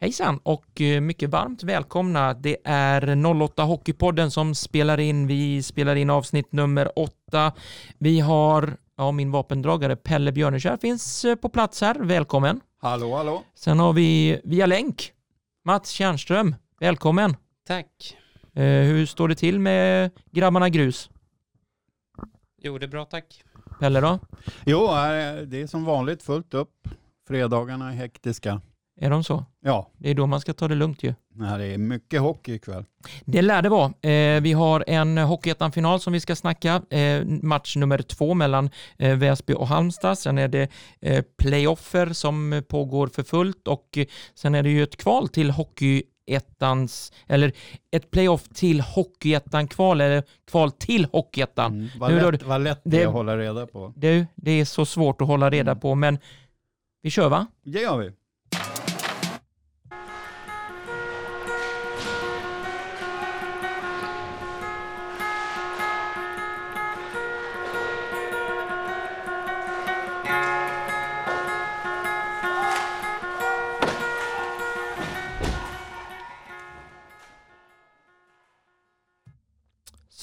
Hejsan och eh, mycket varmt välkomna. Det är 08 Hockeypodden som spelar in. Vi spelar in avsnitt nummer 8. Vi har, ja, min vapendragare Pelle Björnekär finns eh, på plats här. Välkommen. Hallå, hallå. Sen har vi via länk Mats Tjärnström. Välkommen. Tack. Eh, hur står det till med grabbarna grus? Jo, det är bra tack. Pelle då? Jo, det är som vanligt fullt upp. Fredagarna är hektiska. Är de så? Ja, Det är då man ska ta det lugnt ju. nej, det är mycket hockey ikväll. Det lär det vara. Eh, vi har en Hockeyettan-final som vi ska snacka. Eh, match nummer två mellan eh, Väsby och Halmstad. Sen är det eh, playoffer som pågår för fullt och eh, sen är det ju ett kval till Hockeyettans, eller ett playoff till Hockeyettan-kval, eller kval till Hockeyettan. Mm. Vad, Nu då- lätt, vad lätt det är att hålla reda på. Det, det är så svårt att hålla reda på, men vi kör va? Det gör vi.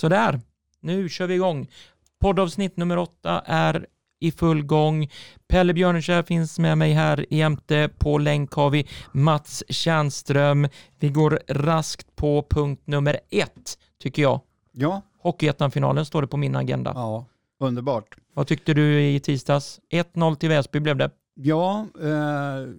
Sådär, nu kör vi igång. Poddavsnitt nummer åtta är i full gång. Pelle Björnekär finns med mig här jämte. På länk har vi Mats Tjärnström. Vi går raskt på punkt nummer ett, tycker jag. Ja, Hockeyettan-finalen står det på min agenda. ja, underbart. Vad tyckte du i tisdags? 1-0 till Väsby blev det. Ja, eh,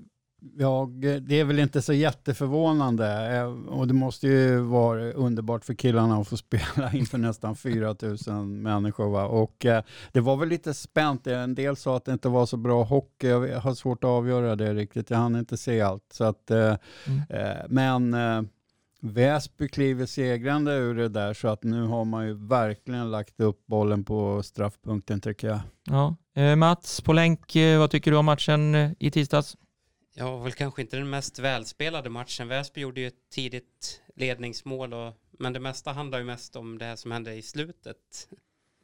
jag, det är väl inte så jätteförvånande eh, och det måste ju vara underbart för killarna att få spela inför nästan 4 000 människor. Va? Och eh, det var väl lite spänt. En del sa att det inte var så bra hockey. Jag har svårt att avgöra det riktigt. Jag hann inte se allt. Så att, eh, Mm. eh, men Väsby kliver segrande ur det där så att nu har man ju verkligen lagt upp bollen på straffpunkten tycker jag. Ja. Mats, på länk, vad tycker du om matchen i tisdags? Ja, väl kanske inte den mest välspelade matchen. Väsby gjorde ju ett tidigt ledningsmål, och, men det mesta handlar ju mest om det här som hände i slutet.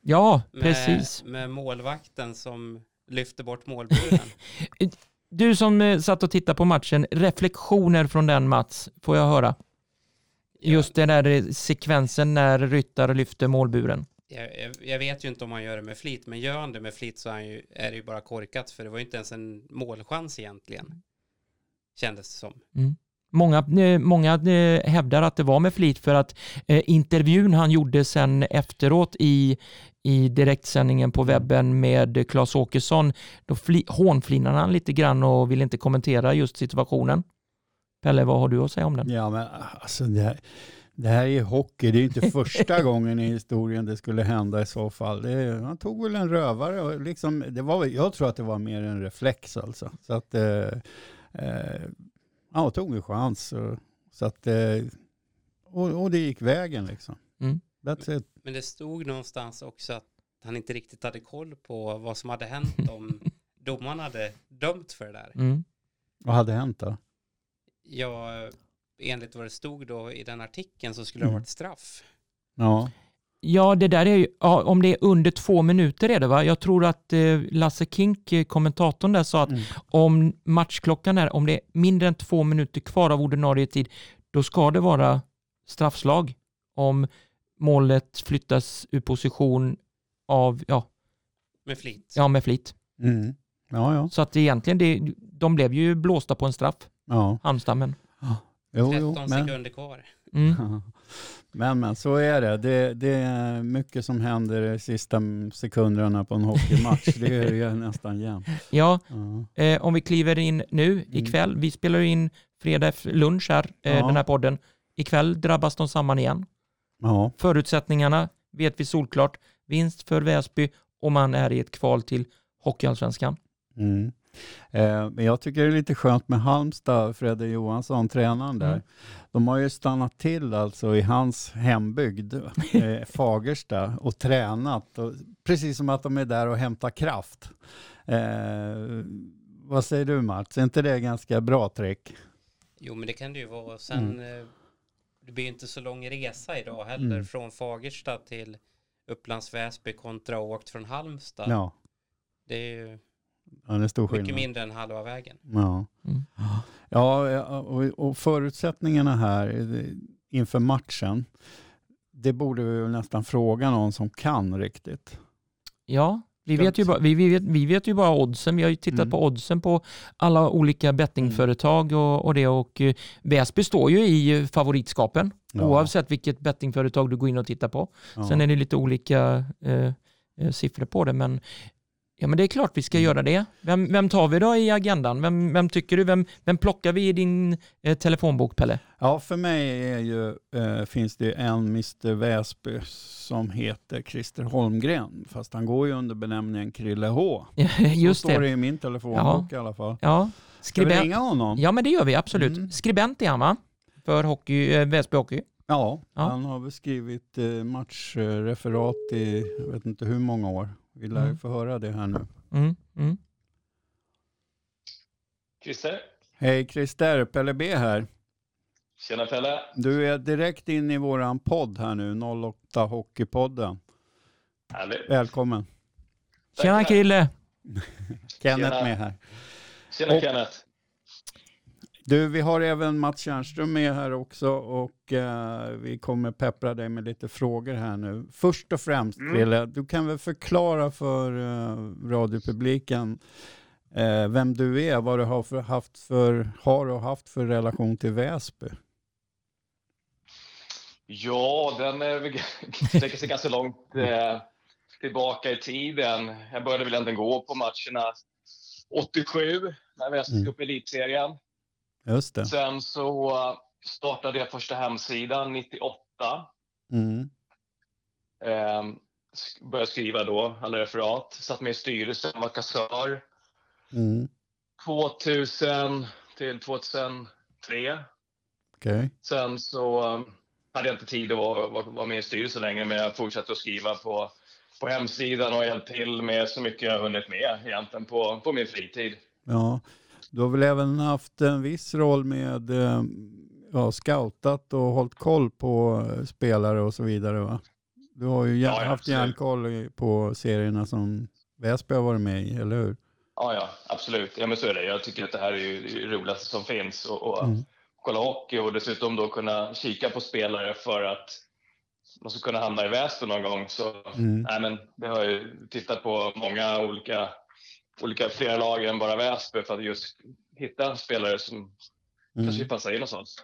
Ja, Med, precis. Med målvakten som lyfte bort målburen. Du som eh, satt och tittade på matchen, reflektioner från den Mats, får jag höra? Just den där sekvensen när Ryttar lyfter målburen. jag, jag, jag vet ju inte om han gör det med flit, men gör han det med flit så är, ju, är det ju bara korkat, för det var ju inte ens en målchans egentligen. Kändes det som. Många, eh, många eh, hävdar att det var med flit för att eh, intervjun han gjorde sen efteråt i, i direktsändningen på webben med Claes Åkesson, då fli, hånflinade han lite grann och ville inte kommentera just situationen. Pelle, vad har du att säga om den? Ja, men alltså det här, det här är ju hockey. Det är inte första gången i historien det skulle hända i så fall. Det, han tog väl en rövare och liksom, det var, jag tror att det var mer en reflex alltså. Så att, eh, eh, ja, han tog en chans. Och, så att, eh, och, och det gick vägen liksom. Mm. That's it. Men det stod någonstans också att han inte riktigt hade koll på vad som hade hänt om domaren hade dömt för det där. Mm. Vad hade hänt då? Ja, enligt vad det stod då i den artikeln så skulle det ha Mm. varit straff. Ja, Ja, det där är ju, ja, om det är under två minuter är det va? Jag tror att eh, Lasse Kink, eh, kommentatorn där, sa att mm. om matchklockan är, om det är mindre än två minuter kvar av ordinarie tid, då ska det vara straffslag om målet flyttas ur position av, ja, Med flit. ja med flit. Mm. ja, ja. Så att egentligen, det, de blev ju blåsta på en straff, ja. Halmstammen. Jo, 13 jo, men, sekunder kvar. Mm. men, men så är det. det. Det är mycket som händer i sista sekunderna på en hockeymatch. det är ju nästan jämnt. Ja, Ja. eh, om vi kliver in nu ikväll, vi spelar ju in fredag lunch här, eh, Ja. den här podden. Ikväll drabbas de samman igen. Ja. Förutsättningarna vet vi solklart. Vinst för Väsby och man är i ett kval till Hockeyallsvenskan. Mm. Eh, men jag tycker det är lite skönt med Halmstad, Fredde Johansson, tränaren där. Mm. De har ju stannat till alltså i hans hembygd, eh, Fagersta, och tränat. Och, precis som att de är där och hämtar kraft. Eh, vad säger du Mats? Är inte det ganska bra trick? Jo, men det kan det ju vara. Sen, Mm. eh, det blir inte så lång resa idag heller. Mm. Från Fagersta till Upplands Väsby kontra åkt från Halmstad. Ja. Det är ju Ja, det är stor Mycket skillnad. mindre än halva vägen. Ja. Mm. Ja, och, och förutsättningarna här inför matchen, det borde vi nästan fråga någon som kan riktigt. Ja, vi vet, ju bara, vi, vi, vet, vi vet ju bara oddsen. Vi har ju tittat Mm. på oddsen på alla olika bettingföretag och, och det. Och eh, Väsby står ju i eh, favoritskapen Ja. oavsett vilket bettingföretag du går in och tittar på. Ja. Sen är det lite olika eh, eh, siffror på det, men Ja men det är klart vi ska göra det. Vem, vem tar vi då i agendan? Vem, vem tycker du? Vem, vem plockar vi i din eh, telefonbok Pelle? Ja, för mig är ju, eh, finns det en Mr Väsby som heter Christer Holmgren, fast han går ju under benämningen Krille H. Just Så står det. det i min telefonbok i alla fall. Ja. Ska vi Skribent. ringa honom? Ja men det gör vi absolut. Mm. Skribent är han va? För hockey, eh, Väsby Hockey. Ja, Ja. han har väl skrivit eh, matchreferat i, jag vet inte hur många år. Vi lär Mm. få höra det här nu. Mm. Mm. Christer, Hej Christer, Pelle B här. tjena Pelle. Du är direkt in i våran podd här nu, 08 Hockeypodden. Härligt. Välkommen. Tjena. Krille! Kenneth Tjena. med här. Tjena Och- Kenneth. Du, vi har även Mats Tjärnström med här också och eh, vi kommer peppra dig med lite frågor här nu. Först och främst, Mm. Du kan väl förklara för eh, radiopubliken eh, vem du är, vad du har, för, haft för, har och haft för relation till Väsby. Ja, den sträcker sig ganska långt eh, tillbaka i tiden. Jag började väl egentligen gå på matcherna 87 när Väsby Mm. gick upp i elitserien. Just det. Sen så startade jag första hemsidan 98. Mm. Eh, sk- började skriva då, alla referat. Satt med i styrelsen, var kassör. Mm. 2000 till 2003. Okej. Sen så um, hade jag inte tid att vara, vara, med i styrelsen längre, men jag fortsatte att skriva på, på hemsidan och hjälpt till med så mycket jag hunnit med egentligen på, på min fritid. Ja, du har väl även haft en viss roll med eh, ja, scoutat och hållit koll på eh, spelare och så vidare va? Du har ju Ja, ja, haft järnkoll på serierna som Väsby har varit med i, eller hur? Ja, ja, absolut. Ja, men så är det. Jag tycker att det här är ju det roligaste som finns. Och, och Mm. kolla hockey och dessutom då kunna kika på spelare för att de ska kunna hamna i Väsby någon gång. Så Mm. nej, men det har jag ju tittat på många olika, olika fler lag än bara Väsby för att just hitta spelare som kanske Mm. passar in hos oss.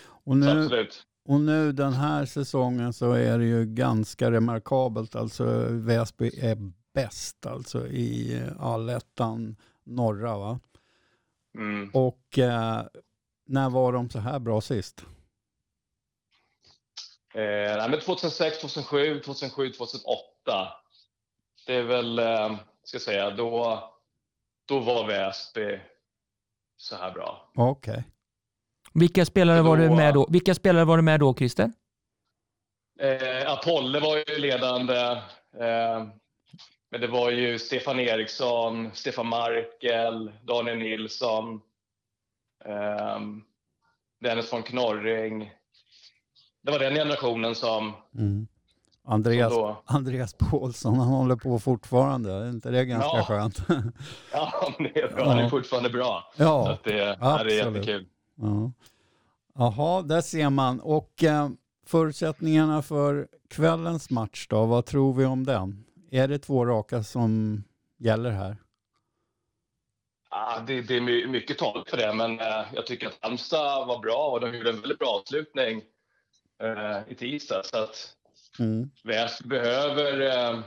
Och, Så nu, absolut. och nu den här säsongen så är det ju ganska remarkabelt. Alltså Väsby är bäst alltså i eh, allettan norra va? Mm. Och eh, när var de så här bra sist? Eh, nej, men 2006, 2007, 2007, 2008. Det är väl, eh, ska säga, då, då var Väsby så här bra. Okej. Vilka spelare var du Då- med då? Vilka spelare var du med då Christer? Eh, Apolle var ju ledande. Eh, men det var ju Stefan Eriksson, Stefan Markel, Daniel Nilsson, eh, Dennis von Knorring. Det var den generationen som, Mm. Andreas. Andreas Paulsson, han håller på fortfarande. Är inte det ganska Ja. skönt? Ja, det är bra. Han är fortfarande bra. Så ja. att det, ja, det är absolut. jättekul. ja. Jaha, där ser man. Och eh, förutsättningarna för kvällens match då, vad tror vi om den? Är det två raka som gäller här? Ja, det, det är my- mycket tal för det, men eh, jag tycker att Halmstad var bra och de gjorde en väldigt bra avslutning eh, i tisdag. Så att Mm. Väsby behöver eh,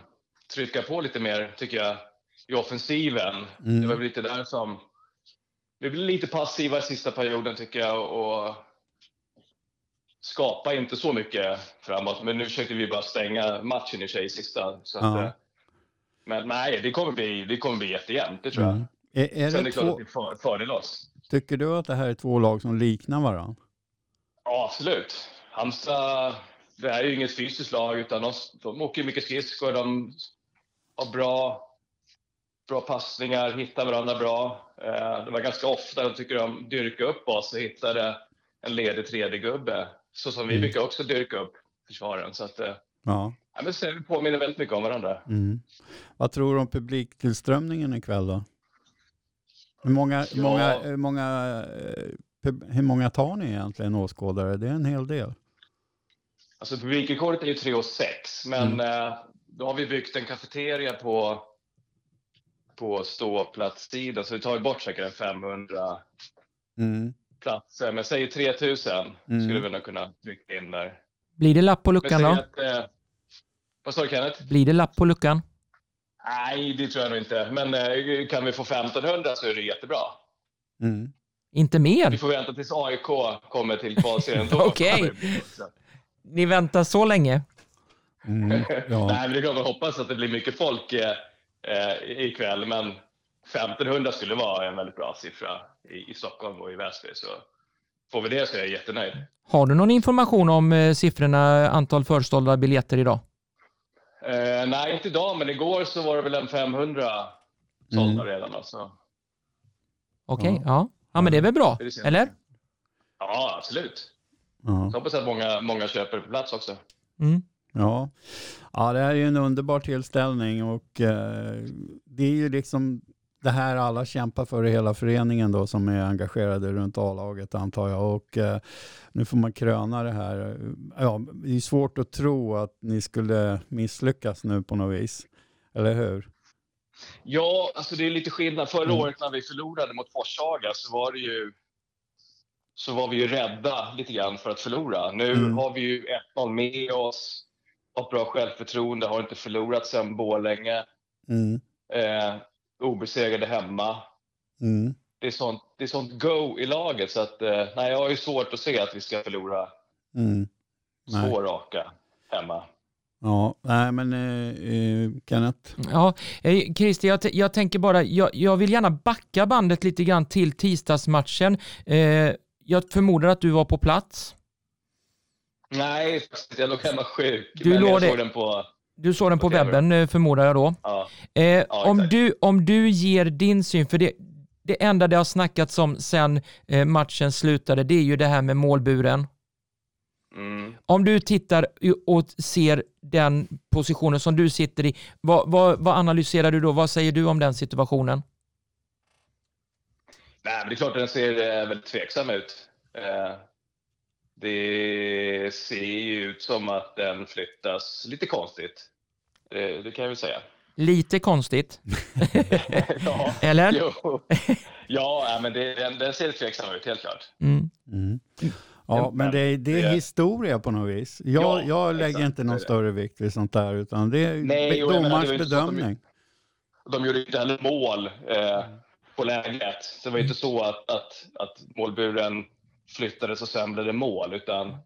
trycka på lite mer, tycker jag, i offensiven. Mm. Det var lite där som... Vi blev lite passiva i sista perioden, tycker jag, och skapa inte så mycket framåt. Men nu försökte vi bara stänga matchen i sig i sista. Så att, Ja. eh, men nej, det kommer bli, det kommer bli jättejämnt, det tror jag. Mm. Är, är Sen det det klart två, att det är för, fördel oss. tycker du att det här är två lag som liknar varandra? Ja, absolut. Halmstad, det är ju inget fysiskt lag, utan de, de åker mycket skridskor. De har bra, bra passningar, hittar varandra bra. Eh, det var ganska ofta de tycker de dyrka upp oss och hittade en ledig tredje gubbe. Så som vi Mm. brukar också dyrka upp försvaren. Så att, eh, Ja. ja, men så vi påminner väldigt mycket om varandra. Mm. Vad tror du om publiktillströmningen ikväll då? Hur många, Ja. många, hur, många, eh, hur många tar ni egentligen åskådare? Det är en hel del. Alltså publikrekordet är ju 3 och 6, men eh, då har vi byggt en kafeteria på, på ståplatssidan, så vi tar ju bort säkert en 500 Mm. platser. Men säg 3000 Mm. skulle vi nog kunna trycka in där. Blir det lapp på luckan då? att, eh, vad sa du Kenneth? Blir det lapp på luckan? Nej, det tror jag nog inte. Men eh, kan vi få 1500 så är det jättebra. Mm. Inte Vi mer? får vänta tills AIK kommer till kvalserien. Då Okej. också. Ni väntar så länge? Mm. Ja. Nej, men det är klart man hoppas att det blir mycket folk eh, eh, ikväll, men 1500 skulle vara en väldigt bra siffra i, i Stockholm och i Väsby. Så får vi det så är jag jättenöjd. Har du någon information om eh, siffrorna, antal försålda biljetter idag? Eh, nej, inte idag, men igår så var det väl en 500 sålda Mm. redan. Alltså. Okej, Ja. ja. ja. men det är väl bra, eller? Ja, absolut. Ja. Så hoppas att många, många köper på plats också. Mm. Ja. ja, det här är ju en underbar tillställning och eh, det är ju liksom det här alla kämpar för i hela föreningen då som är engagerade runt A-laget antar jag. Och eh, nu får man kröna det här. Ja, det är svårt att tro att ni skulle misslyckas nu på något vis. Eller hur? Ja, alltså det är lite skillnad. Förra Mm. året när vi förlorade mot Forshaga så var det ju så var vi ju rädda lite grann för att förlora. Nu Mm. har vi ju 1-0 med oss, har bra självförtroende, har inte förlorat sedan Borlänge, Mm. eh, obesegrade hemma. Mm. Det är, sånt, det är sånt go i laget så att eh, nej, jag har ju svårt att se att vi ska förlora Mm. Två raka hemma. Ja, nej men eh, eh, Kenneth. Ja, eh, Christer, jag, jag tänker bara, jag, jag vill gärna backa bandet lite grann till tisdagsmatchen. Eh, jag förmodar att du var på plats. Nej, jag låg hemma sjuk. Du men jag såg den på... Du såg den på På webben eh, förmodar jag då. Ja. Eh, om, exakt. du, om du ger din syn, för det, det enda det har snackats om sen eh, matchen slutade, det är ju det här med målburen. Mm. Om du tittar och ser den positionen som du sitter i, vad, vad, vad analyserar du då? Vad säger du om den situationen? Nej, men det är klart att den ser eh, väldigt tveksam ut. Eh, det ser ju ut som att den flyttas lite konstigt. Det kan jag väl säga. Lite konstigt, ja, eller? jo. ja men det, den, den ser tveksam ut, helt klart. Mm. Mm. Ja, men det, det är det- historia på något vis. Jag, Ja, jag lägger exakt, inte någon är större vikt vid sånt där, utan det är Nej, menar, det domarens att de- bedömning. De gjorde inte heller mål eh, på läget. Så det var inte så att, att, att målburen flyttades och sen blev det mål, utan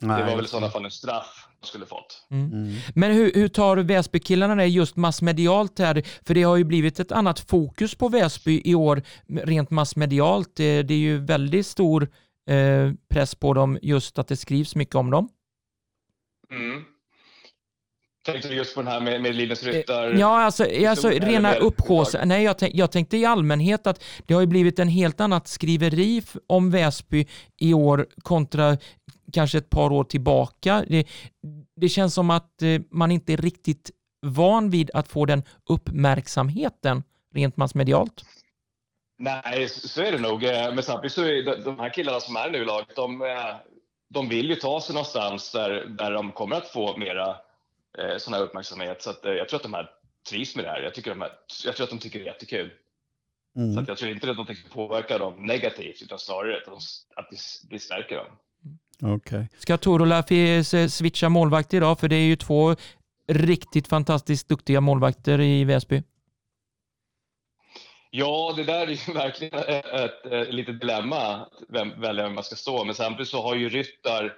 det var väl i sådana fall en straff de skulle fått. Mm. Men hur, hur tar Väsbykillarna det just massmedialt här? För det har ju blivit ett annat fokus på Väsby i år rent massmedialt. Det, det är ju väldigt stor eh, press på dem just att det skrivs mycket om dem. Mm. Tänkte du just på den här med, med Linus Ryttar? Ja, alltså, alltså eller rena överlag? Nej, jag, tänk, jag tänkte i allmänhet att det har ju blivit en helt annat skriveri om Väsby i år kontra kanske ett par år tillbaka. Det, det känns som att eh, man inte är riktigt van vid att få den uppmärksamheten rent massmedialt. Nej, så är det nog. Eh, Men samtidigt så är de- de här killarna som är nu i laget, de, eh, de vill ju ta sig någonstans där, där de kommer att få mera eh, sån här uppmärksamhet. Så att, eh, jag tror att de här trivs med det här. Jag, tycker de här, jag tror att de tycker det är jättekul. Så Mm. att jag tror inte att de tänker påverka dem negativt, utan snarare att, de, att det, det stärker dem. Okej. Ska Torolafi eh, switcha målvakt idag? För det är ju två riktigt fantastiskt duktiga målvakter i Väsby. Ja, det där är ju verkligen ett, ett, ett litet dilemma, vem, välja vem man ska stå. Men samtidigt så har ju Ryttar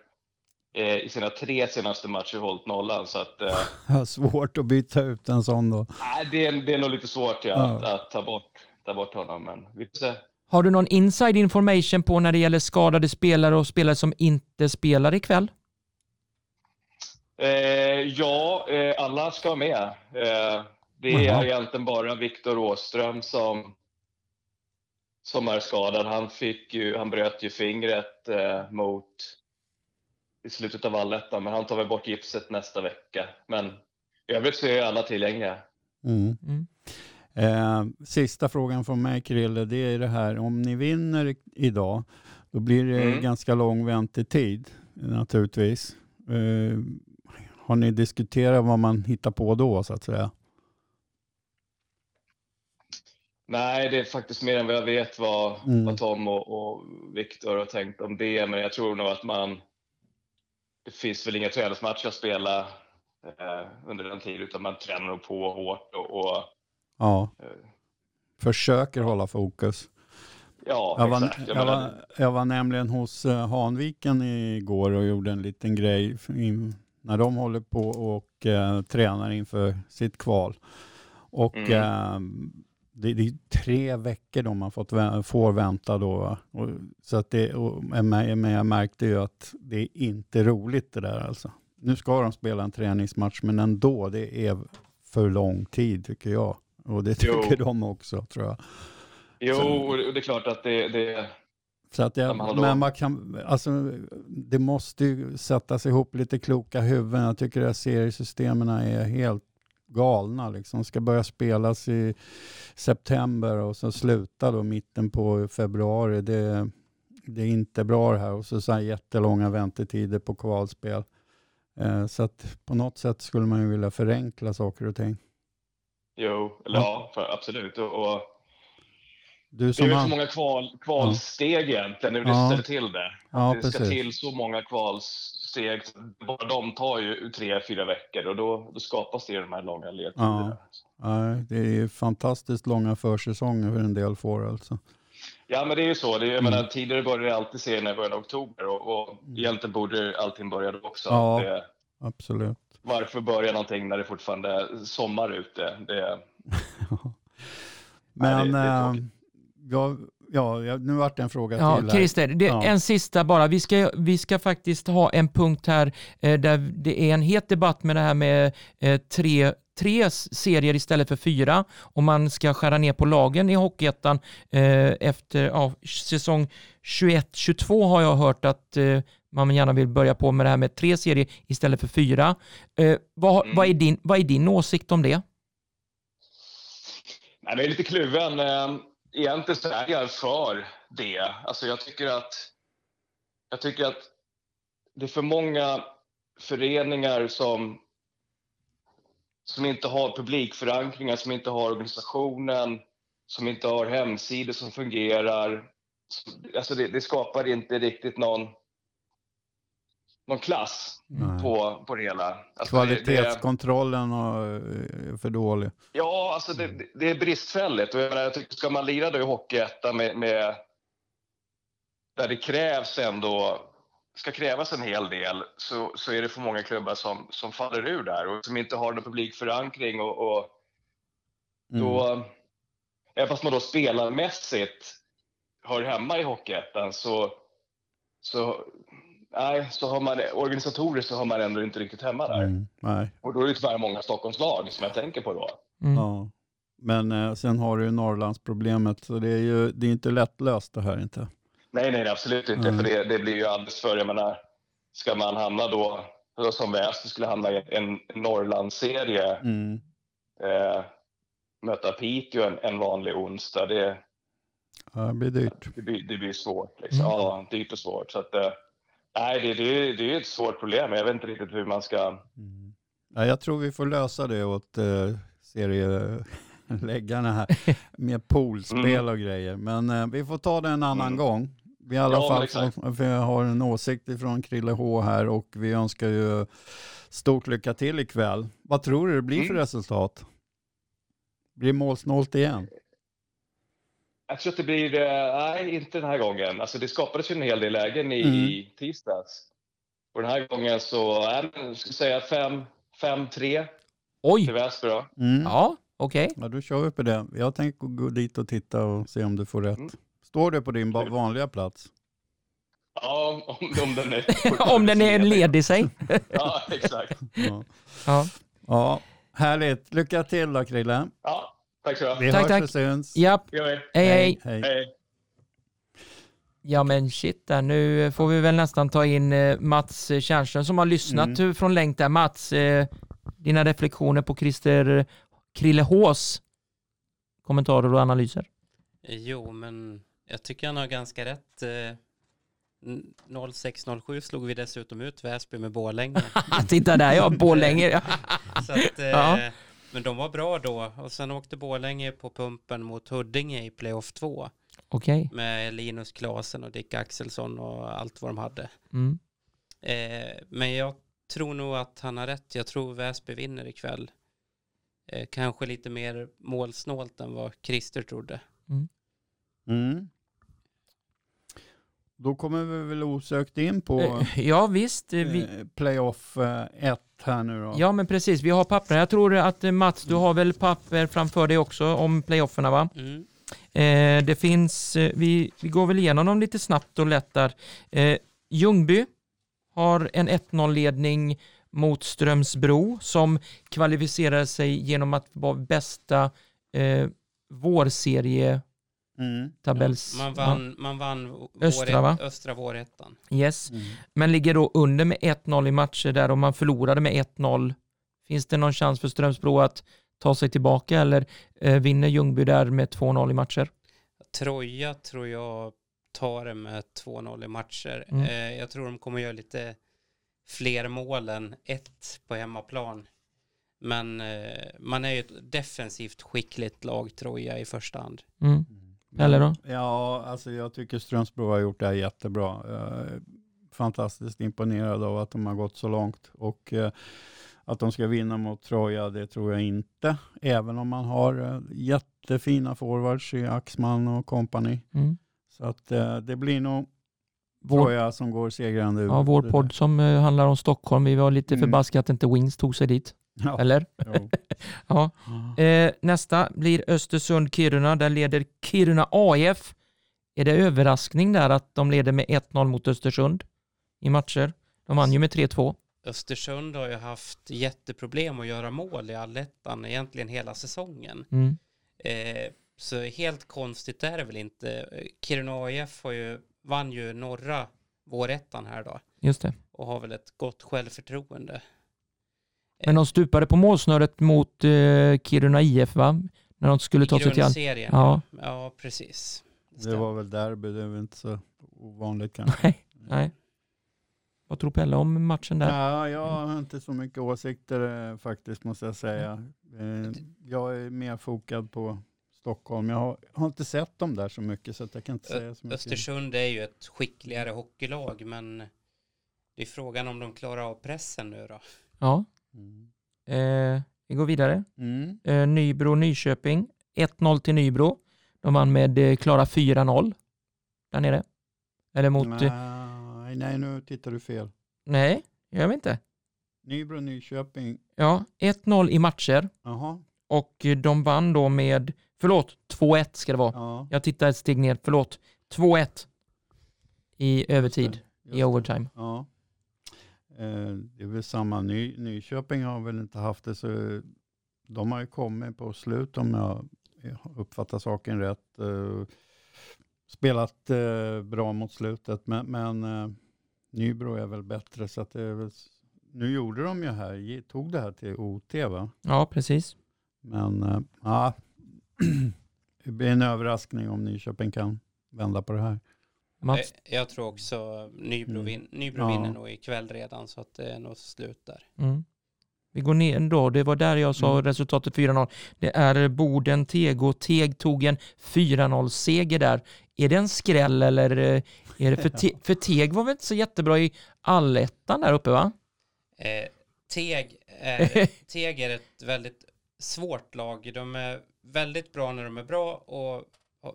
eh, i sina tre senaste matcher hållit nollan. Så att, eh, svårt att byta ut en sån då. nej, det, är, det är nog lite svårt ja, Ja. Att, att ta, bort, ta bort honom. Men vi får se. Har du någon inside information på när det gäller skadade spelare och spelare som inte spelar ikväll? Eh, ja, eh, alla ska med. Eh, det är egentligen bara Viktor Åström som, som är skadad. Han, fick ju, han bröt ju fingret eh, mot i slutet av allettan, men han tar väl bort gipset nästa vecka. Men i övrigt så är alla tillgängliga. Mm. Mm. Eh, sista frågan från mig Krille, det är det här, om ni vinner idag, då blir det Mm. ganska lång väntetid naturligtvis. Eh, har ni diskuterat vad man hittar på då så att säga? Nej, det är faktiskt mer än vad jag vet vad, Mm. vad Tom och, och Viktor har tänkt om det, men jag tror nog att man... Det finns väl inga träningsmatcher att spela eh, under den tiden, utan man tränar på hårt och, och Ja, eh, försöker hålla fokus. ja, Jag var, exakt. Jag jag, var, jag var nämligen hos eh, Hanviken igår och gjorde en liten grej in, när de håller på och eh, tränar inför sitt kval. Och Mm. Det, det är tre veckor de har fått, får vänta då. Och, så att det, och, men jag märkte ju att det är inte roligt det där alltså. Nu ska de spela en träningsmatch men ändå, det är för lång tid tycker jag. Och det Jo. tycker de också tror jag. Jo, och det och det är klart att det, det, Så att jag, Ja, men men man kan, alltså, det måste ju sättas ihop lite kloka huvuden. Jag tycker att seriesystemen är helt galna. Liksom. Ska börja spelas i september och så sluta då mitten på februari. Det, det är inte bra det här. Och så, så här jättelånga väntetider på kvalspel. Eh, så att på något sätt skulle man ju vilja förenkla saker och ting. jo, eller Ja. ja, för, absolut. Och, och det är ju han- så många kval, kvalsteg egentligen, hur det Ja. ställer till det. Ja, det ska precis. till så många kvalsteg, så bara de tar ju tre, fyra veckor och då, då skapas det ju de här långa ledtiderna. Nej, det är ju fantastiskt långa försäsonger för en del får alltså. Ja, men det är ju så. Det är, jag Mm. menar, tidigare började det alltid serien i början av oktober och, och egentligen borde allting börja då också. Ja. Det, Absolut. varför börja någonting när det fortfarande är sommar ute? Det, Nej, Men det- det är eh, tråkigt. Ja, nu vart det en fråga Ja, till. här. Christer, det, Ja. en sista bara. Vi ska, vi ska faktiskt ha en punkt här eh, där det är en het debatt med det här med eh, tre, tre serier istället för fyra. Om man ska skära ner på lagen i Hockeyettan eh, efter ja, säsong 21-22 har jag hört att eh, man gärna vill börja på med det här med tre serier istället för fyra. Eh, vad, Mm. vad, är din, vad är din åsikt om det? Nej, jag är lite kluven. Egentligen så är jag för det. Alltså jag tycker att jag tycker att det är för många föreningar som som inte har publikförankringar, som inte har organisationen, som inte har hemsidor som fungerar. Alltså det, det skapar inte riktigt någon, någon klass på, på det hela. Alltså det- det- Kvalitetskontrollen och, är för dålig. Ja, alltså det, det är bristfälligt. Och jag, menar, jag tycker, ska man lira då i Hockeyettan med, med där det krävs ändå ska krävas en hel del så, så är det för många klubbar som, som faller ur där och som inte har någon publikförankring och, och Mm. då, även fast man då spelarmässigt hör hemma i Hockeyettan så, så, nej, så har man organisatoriskt så har man ändå inte riktigt hemma där. Mm. Nej. Och då är det tyvärr många Stockholmslag som jag tänker på då. Mm. Ja. Men eh, sen har du ju Norrlandsproblemet så det är ju det är inte lättlöst det här inte. Nej, nej, absolut inte. Mm. För det, det blir ju alldeles för, jag menar, ska man hamna då, då som Väster skulle hamna i en Norrlandsserie, Mm. eh, möta Piteå en, en vanlig onsdag, det, Ja, det blir dyrt. det, blir, det blir svårt. Liksom. Mm. Ja, dyrt och svårt. Så att, eh, nej, det, det, är- det är ett svårt problem. Jag vet inte riktigt hur man ska... Mm. Ja, jag tror vi får lösa det åt eh, serieläggarna här med poolspel och grejer. Men eh, vi får ta det en annan Mm. gång. Vi i alla Ja, fall för jag har en åsikt ifrån Krille H här och vi önskar ju stort lycka till ikväll. Vad tror du det blir för Mm. resultat? Blir målsnålt igen? Jag tror att det blir... eh, Nej, inte den här gången. Alltså, det skapades ju en hel del lägen i, Mm. tisdags. Och den här gången så, jag skulle säga 5-3 Oj, till Väsby. Mm. ja, okej. Ja, då kör vi på det. Jag tänker gå dit och titta och se om du får rätt. Mm. Står det på din vanliga plats? Ja, om, om den är... Om den är ledig sig. Ja, exakt. Ja. Ja. ja, härligt. Lycka till då Krille. Ja, tack så Vi mycket. Tack, hörs tack. och syns. Japp, vi. hej hej. hej. Hej. Ja men shit där, nu får vi väl nästan ta in eh, Mats Tjärnström som har lyssnat Mm. från länk där. Mats, eh, dina reflektioner på Christer Krillehås kommentarer och analyser. Jo, men jag tycker han har ganska rätt. Eh, 06-07 slog vi dessutom ut Väsby med Borlänge. Titta där ja, Borlänge. Så att, eh, Ja. Men de var bra då och sen åkte Borlänge på pumpen mot Huddinge i playoff 2 Okej. med Linus Klasen och Dick Axelsson och allt vad de hade. Mm. Eh, men jag tror nog att han har rätt. Jag tror Väsby vinner ikväll. Eh, kanske lite mer målsnålt än vad Christer trodde. Mm. Då kommer vi väl osökt in på Eh, Ja visst, eh, vi, eh, playoff 1 här nu då. ja men precis, vi har papper. Jag tror att Mats, du har väl papper framför dig också om playofferna va? Mm. Eh, det finns, vi, vi går väl igenom dem lite snabbt och lätt där. Eh, Ljungby har en 1-0-ledning mot Strömsbro som kvalificerar sig genom att vara bästa eh, vårserie Mm. tabells... Man vann, man vann Östra, våret- va? östra vårettan. Yes, Mm. men ligger då under med 1-0 i matcher där och man förlorade med 1-0. Finns det någon chans för Strömsbro att ta sig tillbaka eller eh, vinner Ljungby där med 2-0 i matcher? Troja tror jag tar det med 2-0 i matcher. Mm. Eh, jag tror de kommer göra lite fler mål än ett på hemmaplan. Men eh, man är ju ett defensivt skickligt lag, Troja, i första hand. Mm. Eller då? Ja, alltså jag tycker Strömsbro har gjort det här jättebra. Är fantastiskt imponerad av att de har gått så långt. Och eh, att de ska vinna mot Troja, det tror jag inte. Även om man har eh, jättefina forwards i Axman och company. Mm. Så att eh, det blir nog Vår, Troja som går segrande ur. ja, vår podd som eh, handlar om Stockholm, vi var lite Mm. förbaskat att inte Wings tog sig dit. Ja. Eller? Ja. Eh, nästa blir Östersund-Kiruna. Där leder Kiruna AIF. Är det överraskning där att de leder med 1-0 mot Östersund i matcher? De vann ju med 3-2. Östersund har ju haft jätteproblem att göra mål i allettan egentligen hela säsongen. Mm. Eh, så helt konstigt är det väl inte. Kiruna AIF har ju, vann ju norra vårettan här då Just det. och har väl ett gott självförtroende. Men de stupade på målsnöret mot eh, Kiruna IF va? När de skulle ta I sig till... grundserien. Ja. Ja, precis. Det var väl derby, det är väl inte så ovanligt kanske. Nej, nej. Vad tror Pelle om matchen där? Ja, jag har inte så mycket åsikter eh, faktiskt måste jag säga. Eh, Jag är mer fokad på Stockholm. Jag har, har inte sett dem där så mycket så att jag kan inte säga så mycket. Östersund är ju ett skickligare hockeylag men det är frågan om de klarar av pressen nu då. Ja. Eh, vi går vidare. Mm. Eh, Nybro-Nyköping. 1-0 till Nybro. De vann med eh, klara 4-0 där nere. Eller mot... Nej, nej, nu tittar du fel. nej, jag vet inte. Nybro, Nyköping. Ja, 1-0 i matcher Jaha, och eh, de vann då med, förlåt, 2-1 ska det vara. ja. Jag tittar ett steg ner, förlåt. 2-1 i övertid, just i overtime. Ja. Eh, Det är väl samma. Ny, Nyköping har väl inte haft det så. De har ju kommit på slut om jag uppfattar saken rätt. Eh, Spelat eh, bra mot slutet men, men Nybro är väl bättre så att det är väl, nu gjorde de ju här, tog det här till OT va? Ja, precis. Men ja, det blir en överraskning om Nyköping kan vända på det här. Mats? Eh, Jag tror också Nybro, Mm. vin, Nybro Ja. vinner nog ikväll redan så att det är nog slut där. Mm. Vi går ner då, det var där jag sa Mm. resultatet 4-0. Det är Boden Teg och Teg tog en 4-0-seger där. Är det en skräll eller eh, är det för, te, för Teg var väl inte så jättebra i allettan där uppe va? Eh, Teg, är, Teg är ett väldigt svårt lag. De är väldigt bra när de är bra och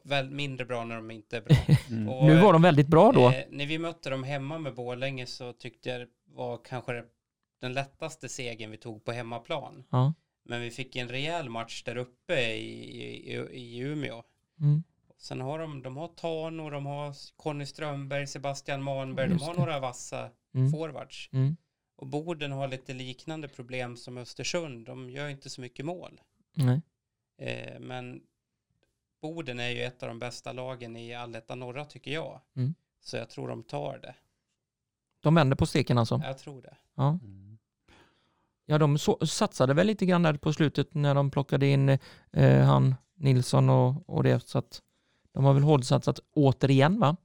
väl mindre bra när de inte är bra. Mm. Och, nu var de väldigt bra då. Eh, när vi mötte dem hemma med Borlänge så tyckte jag det var kanske den lättaste segern vi tog på hemmaplan. Ja. Men vi fick en rejäl match där uppe i, i, i Umeå. Mm. Sen har de, de har Tano, de har Conny Strömberg, Sebastian Manberg, de har några vassa Mm. forwards. Mm. Och Boden har lite liknande problem som Östersund. De gör inte så mycket mål. Nej. Eh, men Boden är ju ett av de bästa lagen i allettan norra tycker jag. Mm. Så jag tror de tar det. De vänder på steken alltså. Jag tror det. Ja, Mm. ja de så, satsade väl lite grann där på slutet när de plockade in eh, han Nilsson och, och det. Så att de har väl hårdsatsat återigen va?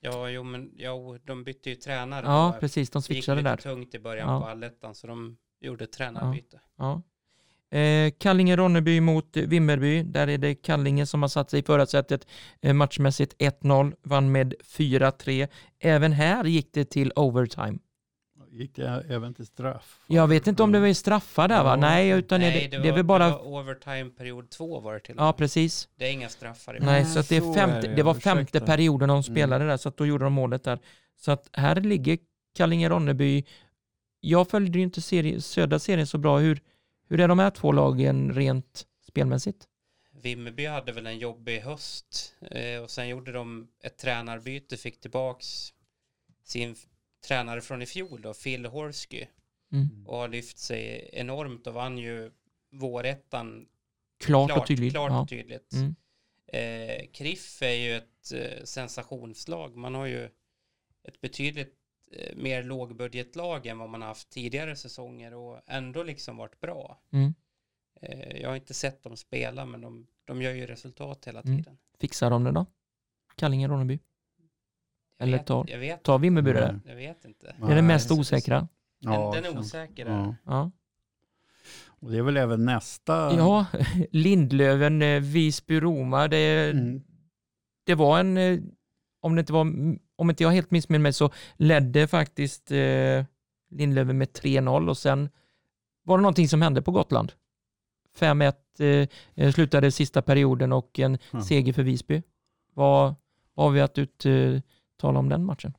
Ja, jo, men jo, de bytte ju tränare. Ja, precis. De Det gick switchade lite där. tungt i början Ja. på allettan så de gjorde tränarbyte. Ja. Eh, Kallinge-Ronneby mot Vimmerby. Där är det Kallinge som har satt sig i förarsätet eh, matchmässigt 1-0, vann med 4-3. Även här gick det till overtime. Gick det även till straff? Jag vet inte om det var i straffar där va? Ja. Nej, utan är Nej, det, det, det är var, väl bara... det var overtime period två var det till och Ja, med. precis. Det är inga straffar i Nej, Nej, så att det, är så är femte, det, det var ursäkta. femte perioden de Mm. spelade där, så att då gjorde de målet där. Så att här ligger Kallinge-Ronneby. Jag följde ju inte serie, södra serien så bra. Hur, hur är de här två lagen rent spelmässigt? Vimmerby hade väl en jobbig höst eh, och sen gjorde de ett tränarbyte, fick tillbaks sin tränare från i fjol då, Phil Horsky Mm. och har lyft sig enormt och vann ju vårettan Klart, och tydligt. Klart ja. och tydligt. Mm. Eh, Kriff är ju ett eh, sensationslag. Man har ju ett betydligt mer lågbudgetlag än vad man har haft tidigare säsonger och ändå liksom varit bra. Mm. Eh, jag har inte sett dem spela men de, de gör ju resultat hela Mm. tiden. Fixar de det då? Kallinge-Ronneby? Jag Eller vet, tar- jag vet, Tar Vimmerby det? Där? jag vet inte. Det är det Nej, mest osäkra. Den, Ja, den är känns- osäker. Ja. Ja. Och det är väl även nästa... ja, Lindlöven, eh, Visby-Roma. Det, Mm. det var en, eh, om det inte var, om inte jag helt missminner mig så ledde faktiskt eh, Lindlöven med 3-0 och sen var det någonting som hände på Gotland. 5-1 eh, eh, slutade sista perioden och en Ja. seger för Visby. Vad, vad har vi att uttala om den matchen?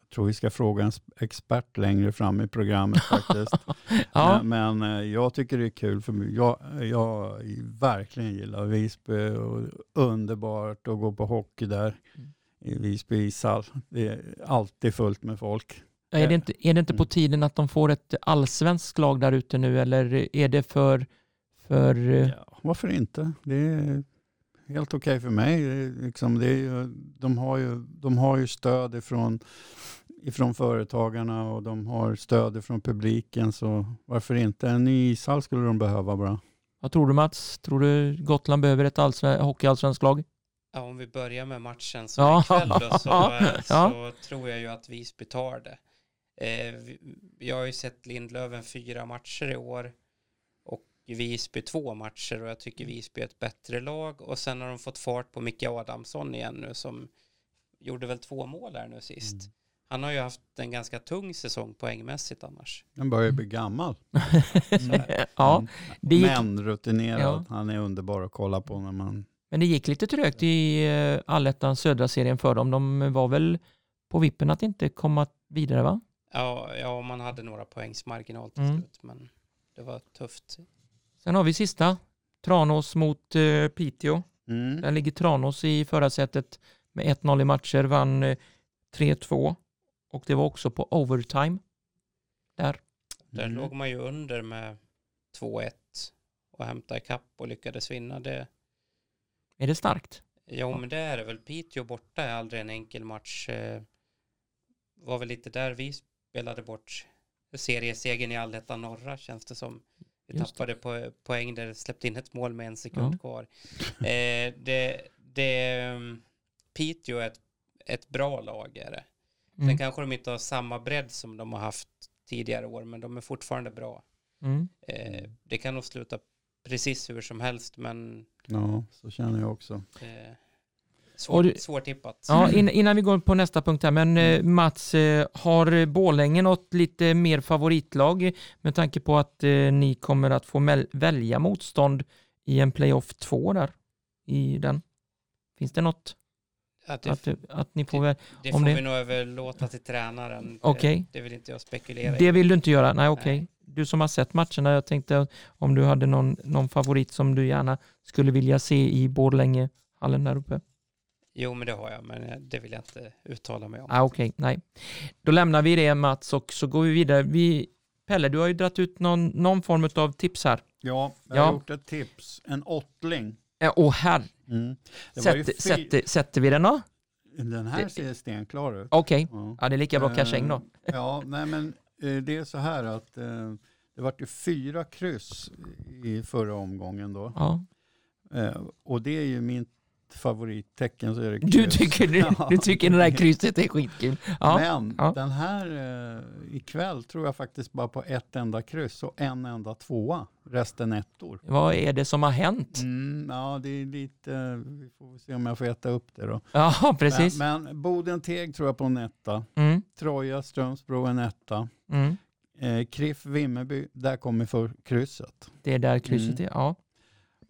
Jag tror vi ska fråga en expert längre fram i programmet faktiskt. Ja, Men, men eh, jag tycker det är kul för mig. Jag, jag verkligen gillar Visby och underbart att gå på hockey där Mm. I Visby ishall. Det är alltid fullt med folk. är, det inte, är det inte på Mm. tiden att de får ett allsvenskt lag där ute nu eller är det för, för eh, Ja, varför inte? Det är helt okej för mig. Liksom det är, de, har ju, de har ju stöd ifrån, ifrån företagarna och de har stöd ifrån publiken. Så varför inte? En ny ishall skulle de behöva bara. vad tror du Mats? Tror du Gotland behöver ett allsven- hockeyallsvenskt lag? Ja, om vi börjar med matchen som Ja. ikväll då, så, eh, så Ja. tror jag ju att Visby tar det. Eh, jag har ju sett Lindlöven fyra matcher i år och Visby två matcher och jag tycker Visby är ett bättre lag och sen har de fått fart på Micke Adamsson igen nu som gjorde väl två mål här nu sist. Mm. Han har ju haft en ganska tung säsong poängmässigt annars. Den börjar bli gammal. ja, Mm. det gick, Men rutinerad. Ja. Han är underbar att kolla på när man... men det gick lite trögt i eh, allettan södra serien för dem. De var väl på vippen att inte komma vidare va? Ja, ja man hade några poängs marginal till Mm. slut men det var tufft. Sen har vi sista, Tranås mot eh, Piteå. Mm. Där ligger Tranås i förarsätet med 1-0 i matcher, vann eh, 3-2 och det var också på overtime. Där. Där Mm. låg man ju under med 2-1 och hämtade ikapp och lyckades vinna. Det, Är det starkt? jo, men det är det väl. Piteå borta är aldrig en enkel match. Eh, var väl lite där vi spelade bort seriesegern i allettan norra känns det som. Vi Just tappade på, poäng där, släppte in ett mål med en sekund Ja. kvar. Eh, det, det, mm, Piteå är ett, ett bra lag är det. Sen Mm. kanske de inte har samma bredd som de har haft tidigare år, men de är fortfarande bra. Mm. Eh, det kan nog sluta precis hur som helst, men Ja, så känner jag också. eh, svår, du- svårtippat. Ja, in, innan vi går på nästa punkt här, men eh, Mm. Mats, eh, har Borlänge något lite mer favoritlag med tanke på att eh, ni kommer att få välja motstånd i en playoff 2 där i den? Finns det något Att det, att, att ni får väl? det om får det- vi nog överlåta till tränaren. Okej. Det, det vill inte jag spekulera Det i. vill du inte göra? Nej, okej. Nej. Du som har sett matcherna, jag tänkte om du hade någon, någon favorit som du gärna skulle vilja se i Borlängehallen där uppe? Jo, men det har jag, men eh, det vill jag inte uttala mig om. Ah, Okej, nej. Då lämnar vi det Mats och så går vi vidare. Vi, Pelle, du har ju dragit ut någon, någon form av tips här. Ja, jag Ja. har gjort ett tips. En åttling. Eh, Åh herr, Mm. Det var ju sätter, sätter, sätter vi den då? Den här ser stenklar ut. Okej, Ja. ja, det är lika bra in då. Eh, Ja, nej men eh, det är så här att Det vart ju fyra kryss i förra omgången då. Ja. Och det är ju min favorittecken så är det kryss. Du tycker, du, Ja. du tycker det där krysset är skitkul? Ja. Men ja. den här eh, ikväll tror jag faktiskt bara på ett enda kryss och en enda tvåa. Resten ettor. Vad är det som har hänt? Mm, ja, det är lite, vi får se om jag får äta upp det då. Ja, precis. Men, men Boden-Teg tror jag på en etta. Mm, Troja, Strömsbro en etta. mm. Eh, Kriff, Vimmerby, där kommer för krysset. Det är där krysset Mm. är. Ja.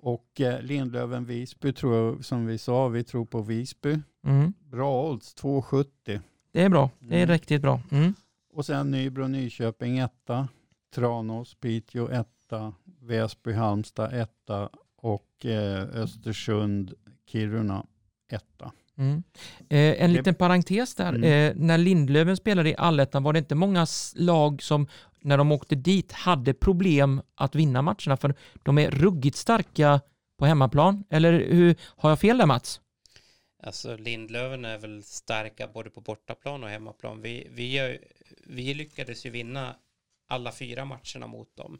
Och eh, Lindlöven, Visby tror jag, som vi sa, vi tror på Visby. Mm. Bra odds, 2,70. Det är bra. Det är Mm. riktigt bra. Mm. Och sen Nybro, Nyköping etta. Tranås, Piteå etta. Väsby, Halmstad etta. Och eh, Östersund, Kiruna etta. Mm. Eh, en liten parentes där. Mm. Eh, när Lindlöven spelade i allettan var det inte många lag som när de åkte dit hade problem att vinna matcherna för de är ruggigt starka på hemmaplan. Eller hur, har jag fel där Mats? Alltså Lindlöven är väl starka både på bortaplan och hemmaplan. Vi, vi, vi lyckades ju vinna alla fyra matcherna mot dem.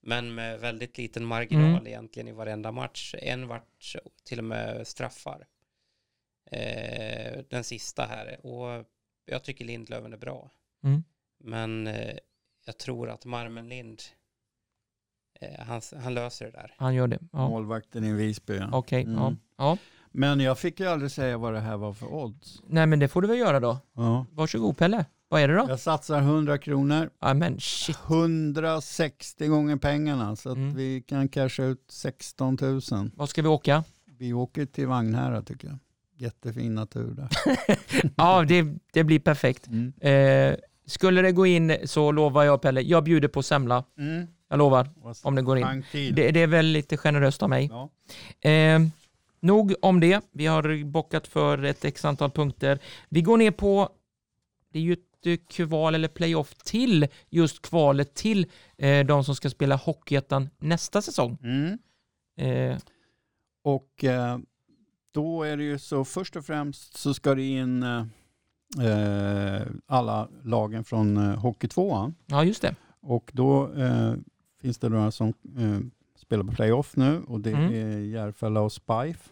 Men med väldigt liten marginal Mm. egentligen i varenda match. En vart till och med straffar. Eh, den sista här. Och jag tycker Lindlöven är bra. Mm. Men eh, jag tror att Marmen Lind, eh, han, han löser det där. Han gör det. Ja. Målvakten i Visby. ja. Okej. Mm. Ja. Ja. Men jag fick ju aldrig säga vad det här var för odds. Nej men det får du väl göra då. Ja. Varsågod Pelle. Vad är det då? Jag satsar 100 kronor. Ja men shit. 160 gånger pengarna så att Mm. vi kan casha ut 16 000. Vad ska vi åka? Vi åker till Vagnhärad tycker jag. Jättefin natur där. Ja det, det blir perfekt. Mm. Eh, skulle det gå in så lovar jag Pelle, jag bjuder på semla. Mm. Jag lovar. Om det går in. Det, det är väl lite generöst av mig. Ja. Eh, nog om det. Vi har bockat för ett x antal punkter. Vi går ner på, det är ju ett eh, kval eller playoff till just kvalet till eh, de som ska spela Hockeyettan nästa säsong. Mm. Eh, Och eh, då är det ju så först och främst så ska det in eh, alla lagen från eh, Hockeytvåan. ja, just det. Och då eh, finns det några som eh, spelar på playoff nu och det Mm. är Järfälla och Spife.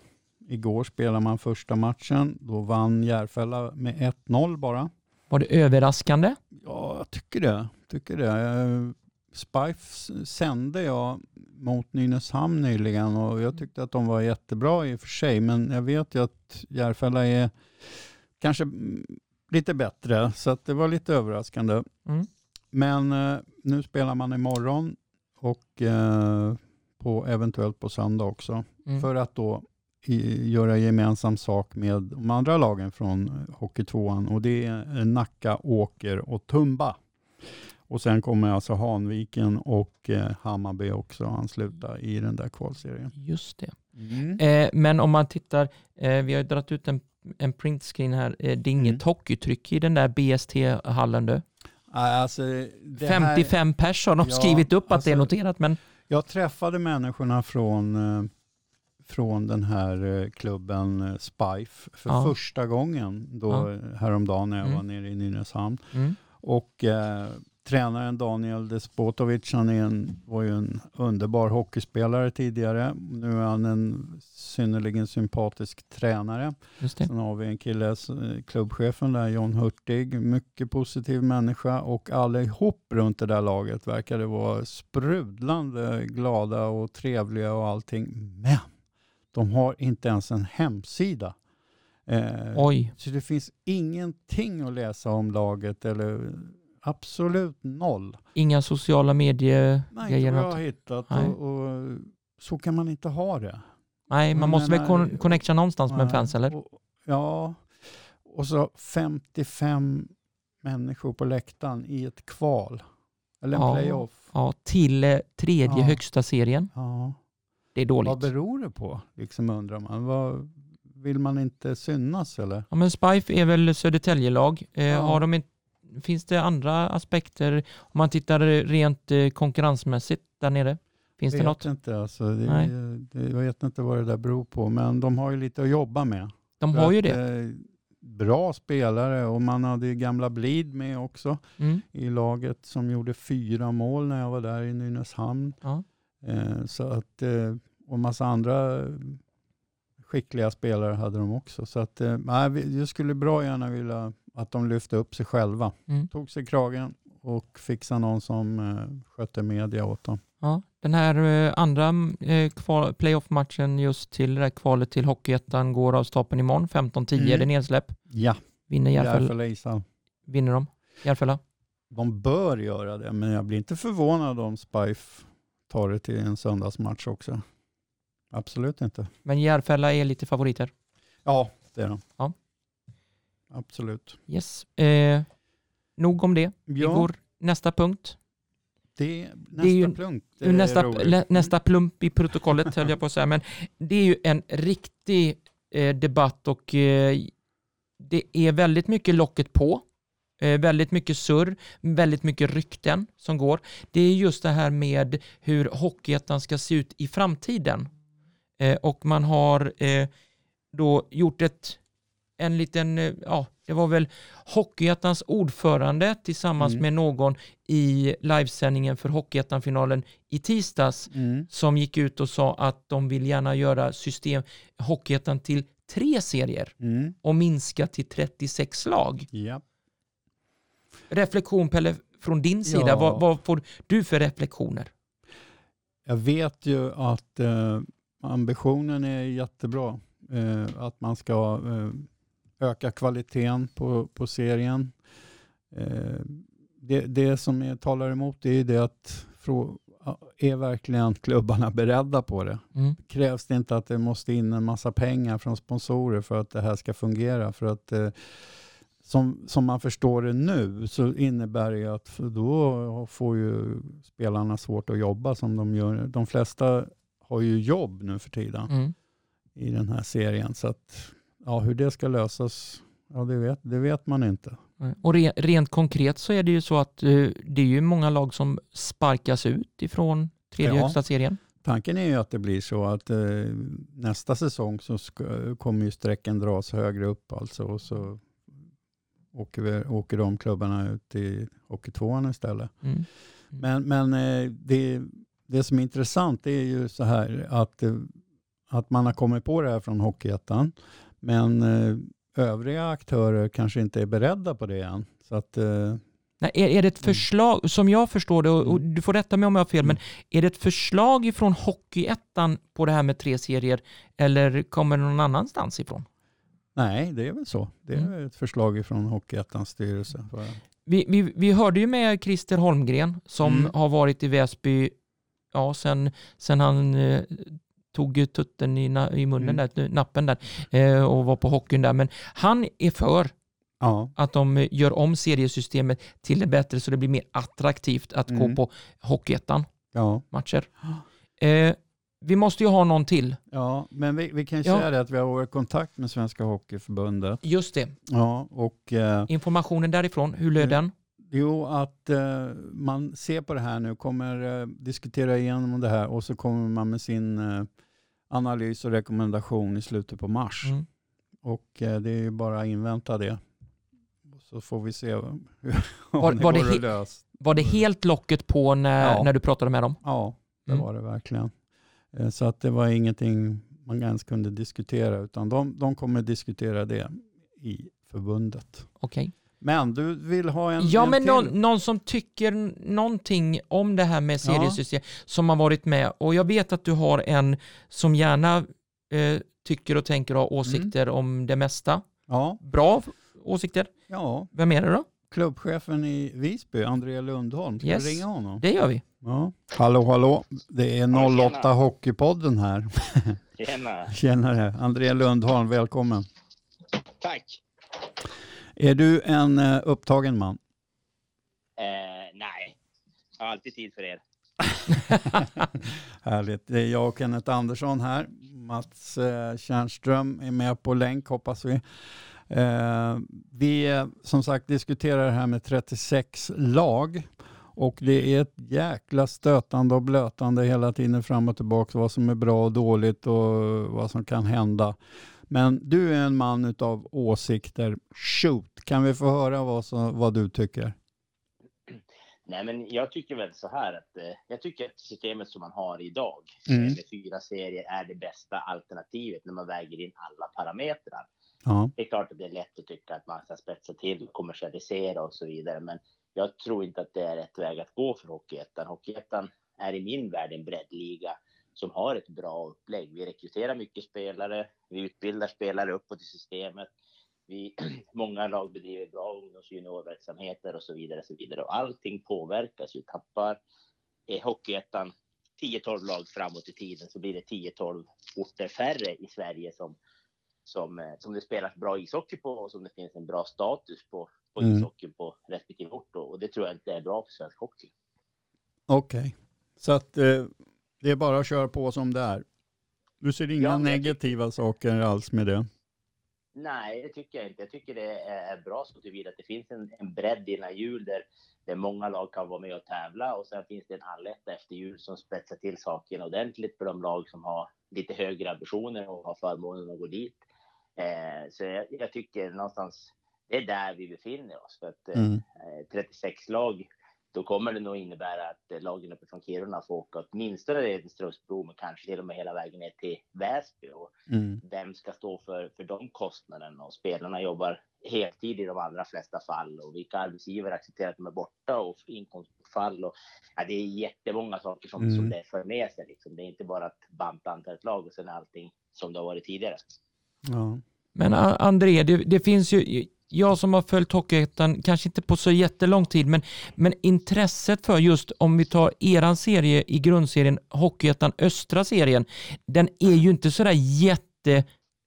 Igår spelade man första matchen. Då vann Järfälla med 1-0 bara. Var det överraskande? Ja, jag tycker det. Tycker det. Eh, Spife sände jag mot Nynäshamn nyligen och jag tyckte att de var jättebra i och för sig. Men jag vet ju att Järfälla är kanske mm, lite bättre så att det var lite överraskande. Mm. Men eh, nu spelar man imorgon och eh, på, eventuellt på söndag också. Mm. För att då i, göra gemensam sak med de andra lagen från eh, Hockeytvåan. Och det är eh, Nacka, Åker och Tumba. Och sen kommer alltså Hanviken och eh, Hammarby också ansluta i den där kvalserien. Just det. Mm. Eh, men om man tittar, eh, vi har ju dragit ut en, en printscreen här. Eh, det är inget Mm. hockeytryck i den där BST-hallen du. Alltså, det här- 55 pers har de Ja, skrivit upp att det är alltså- noterat, men Jag träffade människorna från, eh, från den här eh, klubben eh, Spife för Ja. första gången då, Ja. eh, häromdagen när jag Mm. var nere i Nynäshamn. mm, Och eh, tränaren Daniel Despotovic, han är en, var ju en underbar hockeyspelare tidigare. Nu är han en synnerligen sympatisk tränare. just det. Sen har vi en kille, eh, klubbchefen där, John Hurtig, mycket positiv människa och allihop runt det där laget verkade vara sprudlande glada och trevliga och allting. Men de har inte ens en hemsida. Eh, Oj, så det finns ingenting att läsa om laget eller absolut noll. inga sociala medier Nej, inte vad jag har hittat. Och, och, så kan man inte ha det. Nej, man Jag måste väl kon- connecta någonstans med Nej, fans eller? Och, ja, och så 55 människor på läktaren i ett kval. Eller en Ja. playoff. Ja, till eh, tredje Ja. högsta serien. Ja. Det är Vad dåligt. beror det på? Liksom undrar man. Vad, vill man inte synas eller? Ja, men Spife är väl Södertäljelag. Eh, Ja. har de inte, finns det andra aspekter om man tittar rent eh, konkurrensmässigt där nere? Finns det vet något? inte. Alltså, det, Nej. det, jag vet inte vad det där beror på. Men de har ju lite att jobba med. De har ju att, det. eh, bra spelare och man hade ju gamla Blid med också Mm. i laget som gjorde fyra mål när jag var där i Nynäshamn. Ja. Eh, så att, och massa andra skickliga spelare hade de också. Så att, nej, jag skulle bra gärna vilja att de lyfte upp sig själva. Mm. Tog sig kragen och fixade någon som eh, skötte media åt dem. Ja, den här eh, andra eh, kval- playoff-matchen just till det här kvalet till Hockeyettan går av stapeln imorgon. 15-10 är det Mm. nedsläpp. Ja, Vinner Järfälla? Järfälla Ishall. Vinner de? Järfälla? De bör göra det, men jag blir inte förvånad om Spife tar det till en söndagsmatch också. Absolut inte. Men Järfälla är lite favoriter. Ja, det är de. Ja. Absolut. Yes. Eh, nog om det. Vi Ja, går nästa punkt. det, nästa det är ju- punkt. Det är nästa, roligt. nästa plump i protokollet höll jag på att säga. Men det är ju en riktig eh, debatt och eh, det är väldigt mycket locket på. Eh, väldigt mycket surr, väldigt mycket rykten som går. Det är just det här med hur Hockeyettan ska se ut i framtiden. Eh, och man har eh, då gjort ett, en liten, eh, ja, det var väl Hockeyettans ordförande tillsammans Mm. med någon i livesändningen för Hockeyettan-finalen i tisdags Mm. som gick ut och sa att de vill gärna göra system Hockeyettan till tre serier Mm. och minska till 36 lag. Ja. Reflektion Pelle från din sida, Ja. vad, vad får du för reflektioner? Jag vet ju att eh, ambitionen är jättebra. Eh, att man ska eh, öka kvaliteten på, på serien. Eh, det, det som jag talar emot är det att frå, är verkligen klubbarna beredda på det? Mm. Krävs det inte att det måste in en massa pengar från sponsorer för att det här ska fungera? För att eh, som, som man förstår det nu så innebär det att då får ju spelarna svårt att jobba som de gör. De flesta har ju jobb nu för tiden Mm. i den här serien. Så att, ja, hur det ska lösas, ja, det, vet, det vet man inte. Och re, rent konkret så är det ju så att eh, det är ju många lag som sparkas ut ifrån tredje Ja. högsta serien. Tanken är ju att det blir så att eh, nästa säsong så ska, kommer ju strecken dras högre upp alltså och så åker, vi, åker de klubbarna ut i Hockeytvåan istället. Mm. Men, men eh, det, det som är intressant är ju så här att, att man har kommit på det här från Hockeyettan men eh, övriga aktörer kanske inte är beredda på det än. Så att, eh, Nej, är, är det ett förslag, som jag förstår det, och, Mm. du får rätta mig om jag har fel, Mm. men är det ett förslag ifrån Hockeyettan på det här med tre serier eller kommer det någon annanstans ifrån? nej, det är väl så. Det är Mm. ett förslag från Hockeyettans styrelse. Vi, vi, vi hörde ju med Christer Holmgren som Mm. har varit i Väsby ja, sen, sen han eh, tog ju tutten i, na, i munnen Mm. där, nappen där eh, och var på hockeyn där. Men han är för Ja. att de gör om seriesystemet till det bättre så det blir mer attraktivt att Mm. gå på Hockeyettan-matcher. Ja. Eh, vi måste ju ha någon till. Ja, men vi, vi kan ju Ja. säga det att vi har varit i kontakt med Svenska Hockeyförbundet. Just det, Ja, och eh, informationen därifrån, hur löd Mm. den? Jo, att eh, man ser på det här nu, kommer eh, diskutera igenom det här och så kommer man med sin eh, analys och rekommendation i slutet på mars. Mm. Och eh, det är ju bara att invänta det. Så får vi se om Var- det var det går he- att lösa. Var det helt locket på när, Ja. när du pratade med dem? Ja, det Mm. var det verkligen. Eh, Så att det var ingenting man ens kunde diskutera, utan de, de kommer diskutera det i förbundet. Okej. Men du vill ha en, Ja, en men till? någon, någon som tycker någonting om det här med seriesystem som har varit med. Och jag vet att du har en som gärna eh, tycker och tänker och har åsikter Mm. om det mesta. Ja, Bra åsikter. ja, Vem är det då? klubbchefen i Visby, André Lundholm. Ska Yes. vi ringa honom? Det gör vi. Ja. Hallå, hallå. Det är 08 Hockeypodden här. Tjena. Tjenare. André Lundholm, välkommen. Tack. Är du en eh, upptagen man? Eh, nej, jag har alltid tid för er. Härligt. Det är jag och Kenneth Andersson här. Mats eh, Tjärnström är med på länk hoppas vi. Eh, vi eh, som sagt diskuterar det här med 36 lag och det är ett jäkla stötande och blötande hela tiden fram och tillbaka vad som är bra och dåligt och vad som kan hända. Men du är en man utav åsikter. Shoot, kan vi få höra vad, så, vad du tycker? Nej, men jag tycker väl så här att eh, jag tycker att systemet som man har idag Mm. med fyra serier är det bästa alternativet när man väger in alla parametrar. Ja. Det är klart att det är lätt att tycka att man ska spetsa till och kommersialisera och så vidare, men jag tror inte att det är rätt väg att gå för Hockeyettan. Hockeyettan är i min värld en breddliga som har ett bra upplägg. Vi rekryterar mycket spelare, vi utbildar spelare uppåt i systemet. Vi, många lag bedriver bra ungdoms och juniorverksamheter och så vidare. Så vidare. Och allting påverkas ju. Tappar eh, Hockeyettan 10-12 lag framåt i tiden så blir det 10-12 orter färre i Sverige som, som, eh, som det spelas bra ishockey på och som det finns en bra status på, på Mm. ishockeyn på respektive ort. då. Och det tror jag inte är bra för svensk hockey. Okej, så att eh, det är bara att köra på som det är. Du ser inga Ja, negativa saker alls med det? Nej, det tycker jag inte. Jag tycker det är bra så tillvida att det finns en, en bredd innan jul där, där många lag kan vara med och tävla och sen finns det en alletta efter jul som spetsar till saken ordentligt för de lag som har lite högre ambitioner och har förmånen att gå dit. Eh, så jag, jag tycker någonstans det är där vi befinner oss för att eh, Mm. eh, 36 lag då kommer det nog innebära att eh, lagen uppifrån Kiruna får åka åtminstone ner till Strömsbro men kanske till och med hela vägen ner till Väsby. Och Mm. vem ska stå för, för de kostnaderna? Och spelarna jobbar heltid i de allra flesta fall och vilka arbetsgivare accepterar att de är borta och inkomstbortfall. Och, ja, det är jättemånga saker som, Mm. som det för med sig. Liksom. Det är inte bara att banta antalet lag och sen allting som det har varit tidigare. Ja. Men André, det, det finns ju, jag som har följt Hockeyettan, kanske inte på så jättelång tid, men, men intresset för just om vi tar eran serie i grundserien, Hockeyettan östra serien, den är ju inte sådär jätte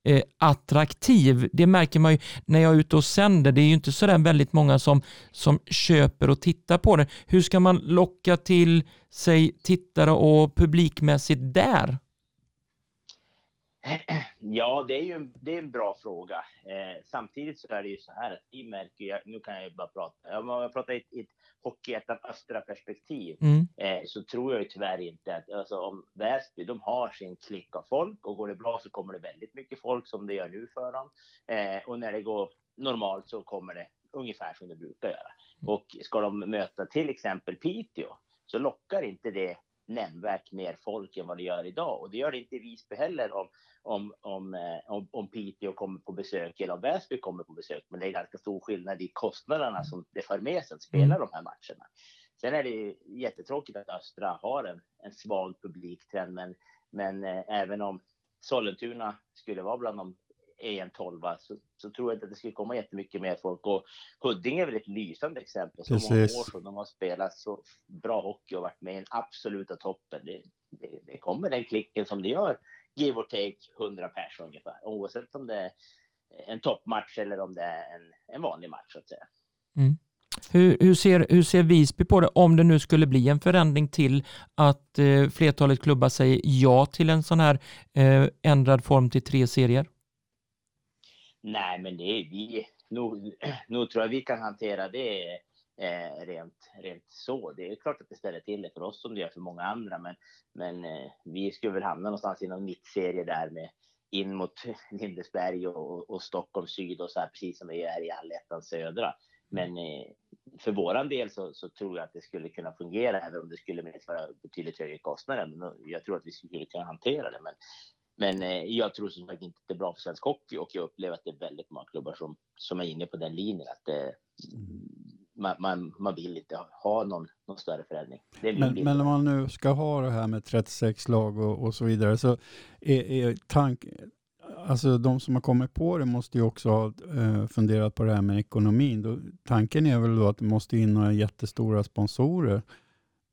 eh, attraktiv. Det märker man ju när jag är ute och sänder. Det är ju inte sådär väldigt många som, som köper och tittar på den. Hur ska man locka till sig tittare och publikmässigt där? Ja, det är ju en, det är en bra fråga. Eh, samtidigt så är det ju så här att vi märker, ju- nu kan jag ju bara prata, om jag pratar i ett, i ett Hockeyettan östra perspektiv, Mm. eh, så tror jag ju tyvärr inte att, alltså om Väsby, de har sin klick av folk och går det bra så kommer det väldigt mycket folk som det gör nu för dem. Eh, och när det går normalt så kommer det ungefär som det brukar göra. Och ska de möta till exempel Piteå så lockar inte det nämnvärt mer folk än vad det gör idag. Och det gör det inte i Visby heller om, om, om, eh, om, om Piteå kommer på besök eller om Väsby kommer på besök. Men det är ganska stor skillnad i kostnaderna som det för med sig att spela de här matcherna. Sen är det jättetråkigt att Östra har en, en svag publiktrend, men, men eh, även om Sollentuna skulle vara bland de en tolva så, så tror jag inte att det skulle komma jättemycket mer folk. Och Huddinge är väl ett lysande exempel. Så många år som de har spelat så bra hockey och varit med i den absoluta toppen. Det, det, det kommer den klicken som det gör, give or take 100 pers ungefär. Oavsett om det är en toppmatch eller om det är en, en vanlig match så att säga. Hur, hur, ser, hur ser Visby på det om det nu skulle bli en förändring till att eh, flertalet klubbar säger ja till en sån här eh, ändrad form till tre serier? Nej, men det är vi. Nog, nog tror jag vi kan hantera det eh, rent, rent så. Det är klart att det ställer till det för oss som det gör för många andra, men, men eh, vi skulle väl hamna någonstans i någon mittserie där med in mot Lindesberg och, och, och Stockholm syd och så här, precis som vi är i allettan södra. Men eh, för våran del så, så tror jag att det skulle kunna fungera, även om det skulle medföra betydligt högre kostnader. Eh, jag tror att vi skulle kunna hantera det. Men, men eh, jag tror som sagt inte att det är bra för svensk hockey och jag upplever att det är väldigt många klubbar som, som är inne på den linjen. Att eh, man, man, man vill inte ha, någon, någon större förändring. Det Men, men om man nu ska ha det här med 36 lag och, och så vidare så är, är tank, alltså de som har kommit på det måste ju också ha eh, funderat på det här med ekonomin. Då, tanken är väl då att det måste in några jättestora sponsorer.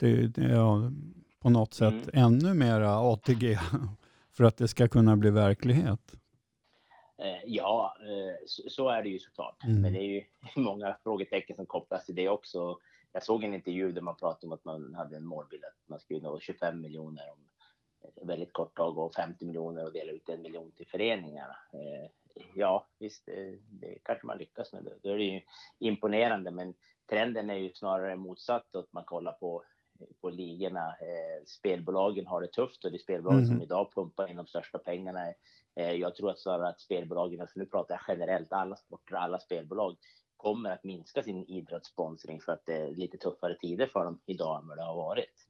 Det, det ja, på något sätt Mm. ännu mera ATG för att det ska kunna bli verklighet. Eh, ja, eh, så, är det ju såklart. Mm. Men det är ju många frågetecken som kopplas till det också. Jag såg en intervju där man pratade om att man hade en målbild att man skulle nå 25 miljoner om väldigt kort tag och 50 miljoner och dela ut en miljon till föreningarna. Eh, ja, visst, det kanske man lyckas med. Det. Då är det ju imponerande, men trenden är ju snarare motsatt att man kollar på på ligorna. Eh, spelbolagen har det tufft och det är spelbolagen Mhm. som idag pumpar in de största pengarna Eh, jag tror att, så att spelbolagen, alltså nu pratar jag generellt, alla sporter, alla spelbolag kommer att minska sin idrottssponsring för att det är lite tuffare tider för dem idag än vad det har varit.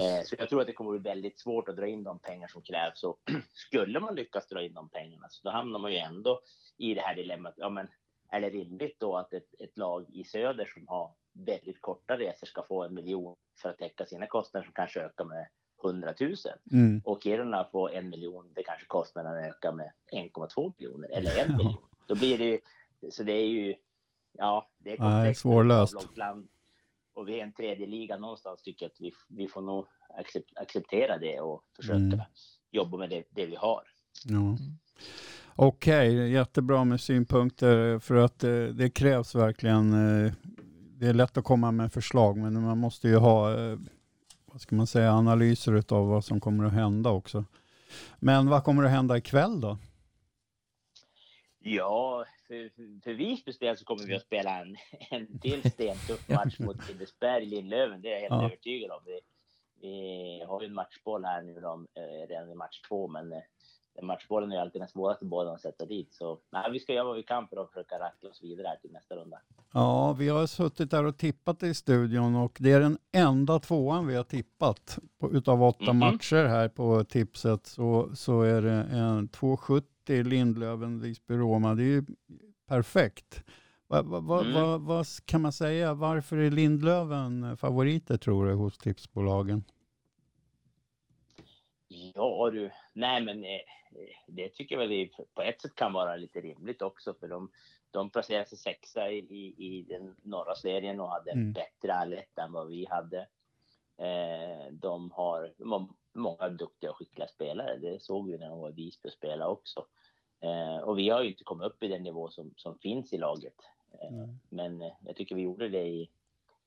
Eh, så jag tror att det kommer att bli väldigt svårt att dra in de pengar som krävs. Och skulle man lyckas dra in de pengarna så då hamnar man ju ändå i det här dilemmat. Ja, men är det rimligt då att ett, ett lag i söder som har väldigt korta resor ska få en miljon för att täcka sina kostnader som kanske ökar med 100 000 mm. och Kiruna får en miljon, det kanske kostnaden ökar med 1,2 miljoner eller en miljon. Då blir det ju, så det är ju, ja, det är komplext. svårlöst. Och vi är en tredje liga någonstans tycker jag att vi, vi får nog acceptera det och försöka mm. jobba med det, det vi har. Ja. Okej, okay, jättebra med synpunkter för att det, eh, det krävs verkligen. Eh, det är lätt att komma med förslag men man måste ju ha eh, vad ska man säga, analyser av vad som kommer att hända också. Men vad kommer att hända ikväll då? Ja, för, för Visbys del så kommer vi att spela en, en till stentuff match mot Lindesberg, Lindlöven. Det är jag helt ja. övertygad om. Vi, vi har ju en matchboll här nu då, redan i match två, men matchbollen är alltid den svåraste bollen att sätta dit. Så nej, vi ska göra vad vi kan för att försöka rackla oss vidare här till nästa runda. Ja, vi har suttit där och tippat i studion och det är den enda tvåan vi har tippat. På, utav åtta mm -hmm. matcher här på tipset så, så är det en 2,70 Lindlöven, Visby, Roma. Det är ju perfekt. Va, va, va, mm. Vad kan man säga? Varför är Lindlöven favoriter tror du hos tipsbolagen? Ja du, nej men eh, det tycker jag väl på ett sätt kan vara lite rimligt också för de, de placerade sig sexa i, i, i den norra serien och hade mm. bättre allet än vad vi hade. Eh, de, har, de har många duktiga och skickliga spelare. Det såg vi när de var i Visby och spelade också. Eh, och vi har ju inte kommit upp i den nivå som, som finns i laget. Eh, mm. Men eh, jag tycker vi gjorde det i,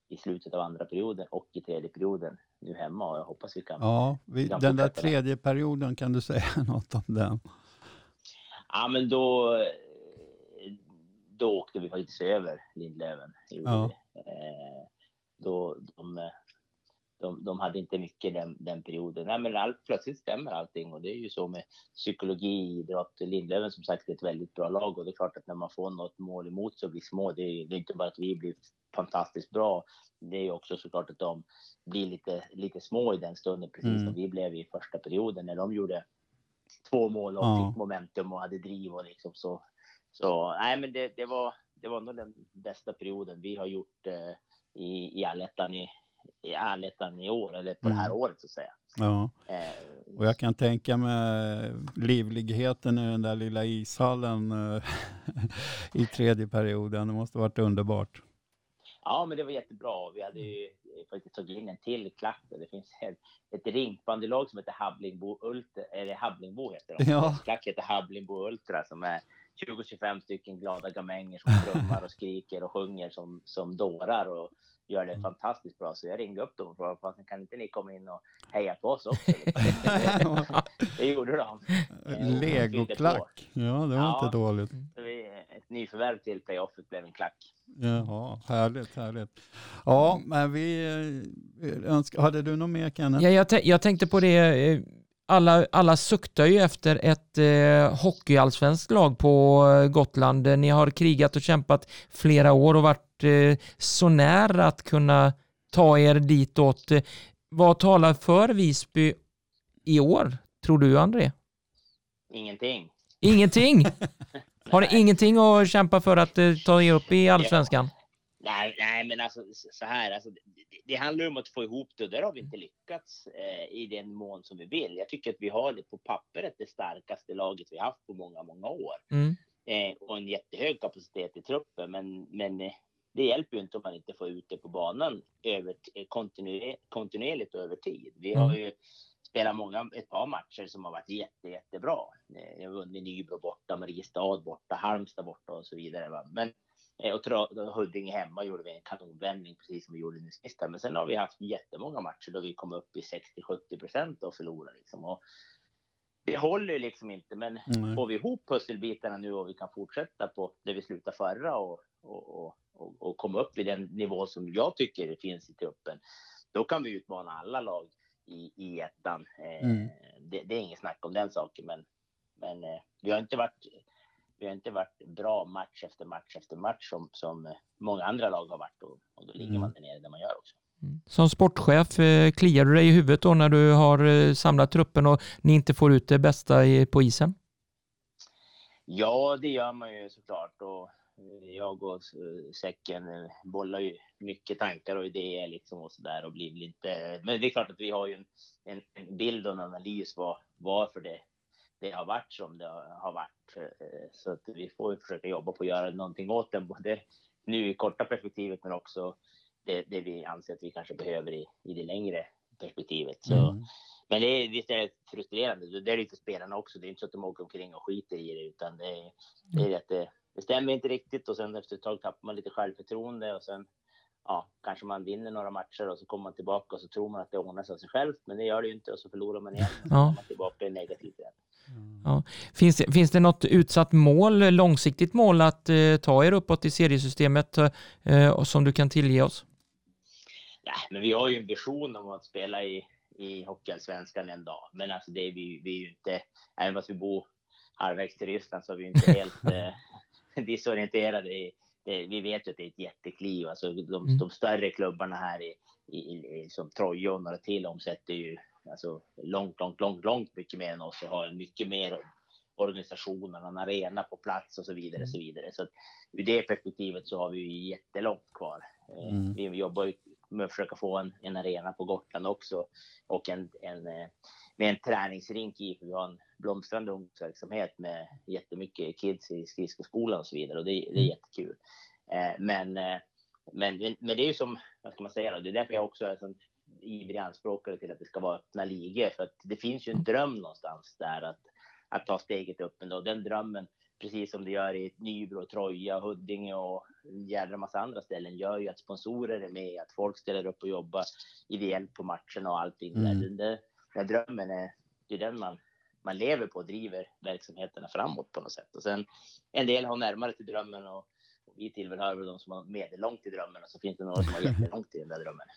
i slutet av andra perioden och i tredje perioden nu hemma och jag hoppas vi kan. Ja, vi, kan den där tredje det. perioden, kan du säga något om den? Ja, men då, då åkte vi faktiskt över Lindlöven. Ja. Eh, då, de, de, de hade inte mycket den, den perioden. Nej, men all, plötsligt stämmer allting och det är ju så med psykologi, idrott. Lindlöven som sagt är ett väldigt bra lag och det är klart att när man får något mål emot så blir små. Det är, det är inte bara att vi blir fantastiskt bra. Det är också såklart att de blir lite, lite små i den stunden, precis mm. som vi blev i första perioden när de gjorde två mål och ja. fick momentum och hade driv och liksom så. Så nej, men det, det var det var nog den bästa perioden vi har gjort eh, i, i allettan i, i allettan i år, eller på mm. det här mm. året så att säga. Ja, eh, och jag kan tänka mig livligheten i den där lilla ishallen eh, i tredje perioden. Det måste varit underbart. Ja, men det var jättebra. Vi hade ju faktiskt tagit in en till klack. Det finns ett, ett rinkbandylag som heter Hablingbo Ultra, eller Hablingbo heter de. Ja. Klack heter Hablingbo Ultra som är 20-25 stycken glada gamänger som trummar och skriker och sjunger som, som dårar och gör det fantastiskt bra. Så jag ringde upp dem och frågade, kan inte ni komma in och heja på oss också? det gjorde de. Legoklack. Ja, det var ja, inte dåligt. Ett nyförvärv till playoffet blev en klack. Jaha, härligt, härligt. Ja, men vi eh, önskar, hade du något mer Kenneth? Ja, jag, jag tänkte på det, eh, alla, alla suktar ju efter ett eh, hockeyallsvenskt lag på eh, Gotland. Ni har krigat och kämpat flera år och varit eh, så nära att kunna ta er ditåt. Vad talar för Visby i år, tror du André? Ingenting. Ingenting? Har ni ingenting att kämpa för att eh, ta er upp i allsvenskan? Nej, nej, men alltså så här, alltså, det, det handlar om att få ihop det och där har vi inte lyckats eh, i den mån som vi vill. Jag tycker att vi har det på pappret det starkaste laget vi haft på många, många år mm. eh, och en jättehög kapacitet i truppen. Men, men eh, det hjälper ju inte om man inte får ut det på banan över, kontinuer, kontinuerligt över tid. Vi har mm. ju spelat många, ett par matcher som har varit jätte, jättebra. Eh, jag vunnit Nybro borta, Mariestad borta, Halmstad borta och så vidare. Va? Men Eh, och Huddinge hemma gjorde vi en kanonvändning precis som vi gjorde nu sist. Men sen har vi haft jättemånga matcher då vi kom upp i 60-70 procent och förlorade liksom. Och det håller ju liksom inte, men mm. får vi ihop pusselbitarna nu och vi kan fortsätta på där vi slutade förra och, och, och, och komma upp i den nivå som jag tycker finns i truppen, då kan vi utmana alla lag i, i ettan. Eh, mm. det, det, är inget snack om den saken, men Men eh, vi har inte varit vi har inte varit bra match efter match efter match som, som många andra lag har varit och, och då ligger Mm. man där nere där man gör också. Mm. Som sportchef, eh, kliar du dig i huvudet då när du har eh, samlat truppen och ni inte får ut det bästa i- på isen? Ja, det gör man ju såklart. Och jag och eh, Säcken eh, bollar ju mycket tankar och idéer liksom och sådär och blir inte... Men det är klart att vi har ju en, en, en bild och en analys vad, varför det, det har varit som det har varit. Eh, Så att vi får ju försöka jobba på att göra någonting åt det, både nu i korta perspektivet men också det, det vi anser att vi kanske behöver i, i det längre perspektivet. Så, Mm. men det är, visst är det frustrerande. Det är lite spelarna också. Det är inte så att de åker omkring och skiter i det, utan det är, det, är att det, det stämmer inte riktigt och sen efter ett tag tappar man lite självförtroende och sen ja, kanske man vinner några matcher och så kommer man tillbaka och så tror man att det ordnar sig av sig självt, men det gör det ju inte och så förlorar man igen. Och så Ja. man tillbaka i negativt igen. Finns det, finns det något utsatt mål, långsiktigt mål att eh, ta er uppåt i seriesystemet eh, som du kan tillge oss? Nej, men vi har ju en vision om att spela i, i Hockeyallsvenskan en dag. Men alltså det är vi, vi är ju inte, även fast vi bor halvvägs till Ryssland så är vi inte helt eh, disorienterade. I, det, vi vet ju att det är ett jättekliv. Alltså de, Mm. de större klubbarna här i, i, som Troja och några till omsätter ju alltså långt, långt, långt, långt mycket mer än oss och har mycket mer organisationen, en arena på plats och så vidare. Så vidare. Så ur det perspektivet så har vi ju jättelångt kvar. Eh, Mm. Vi jobbar ju med att försöka få en, en arena på Gotland också och en, en, eh, med en träningsrink i. Vi har en blomstrande ungdomsverksamhet med jättemycket kids i skridskoskolan och så vidare och det, det är jättekul. Eh, Men, eh, men, men, men det är ju som, vad ska man säga då, det är därför jag också är sån ivrig anspråkare till att det ska vara öppna ligor. För att det finns ju en dröm någonstans där att, att ta steget upp. Men då, den drömmen, precis som det gör i Nybro, Troja, Huddinge och en jävla massa andra ställen, gör ju att sponsorer är med, att folk ställer upp och jobbar ideellt på matcherna och allting. Mm. Där. Den, där, den drömmen är, det är den man, man lever på och driver verksamheterna framåt på något sätt. Och sen en del har närmare till drömmen och, och vi tillhör väl de som har medellångt till drömmen och så finns det några som har jättelångt till den där drömmen.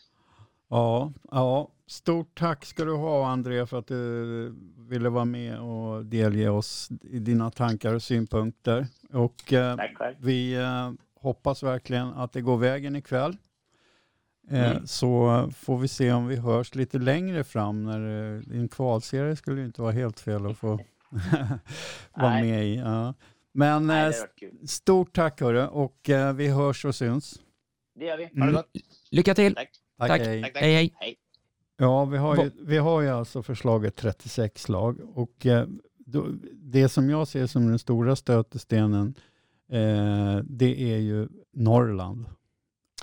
Ja, ja, stort tack ska du ha André för att du ville vara med och delge oss dina tankar och synpunkter. Och eh, Tack själv. vi eh, hoppas verkligen att det går vägen ikväll. Eh, Mm. Så får vi se om vi hörs lite längre fram. När, eh, en kvalserie skulle ju inte vara helt fel att få vara Nej. med i. Ja. Men Nej, det stort tack hörru och vi hörs och syns. Det gör vi. Ha Mm. det gott. Lycka till! Tack. Tack, Tack. hej. Tack, tack. Hej, hej. Hej. Ja, vi har, ju, vi har ju alltså förslaget 36 lag och eh, då, det som jag ser som den stora stötestenen eh, det är ju Norrland.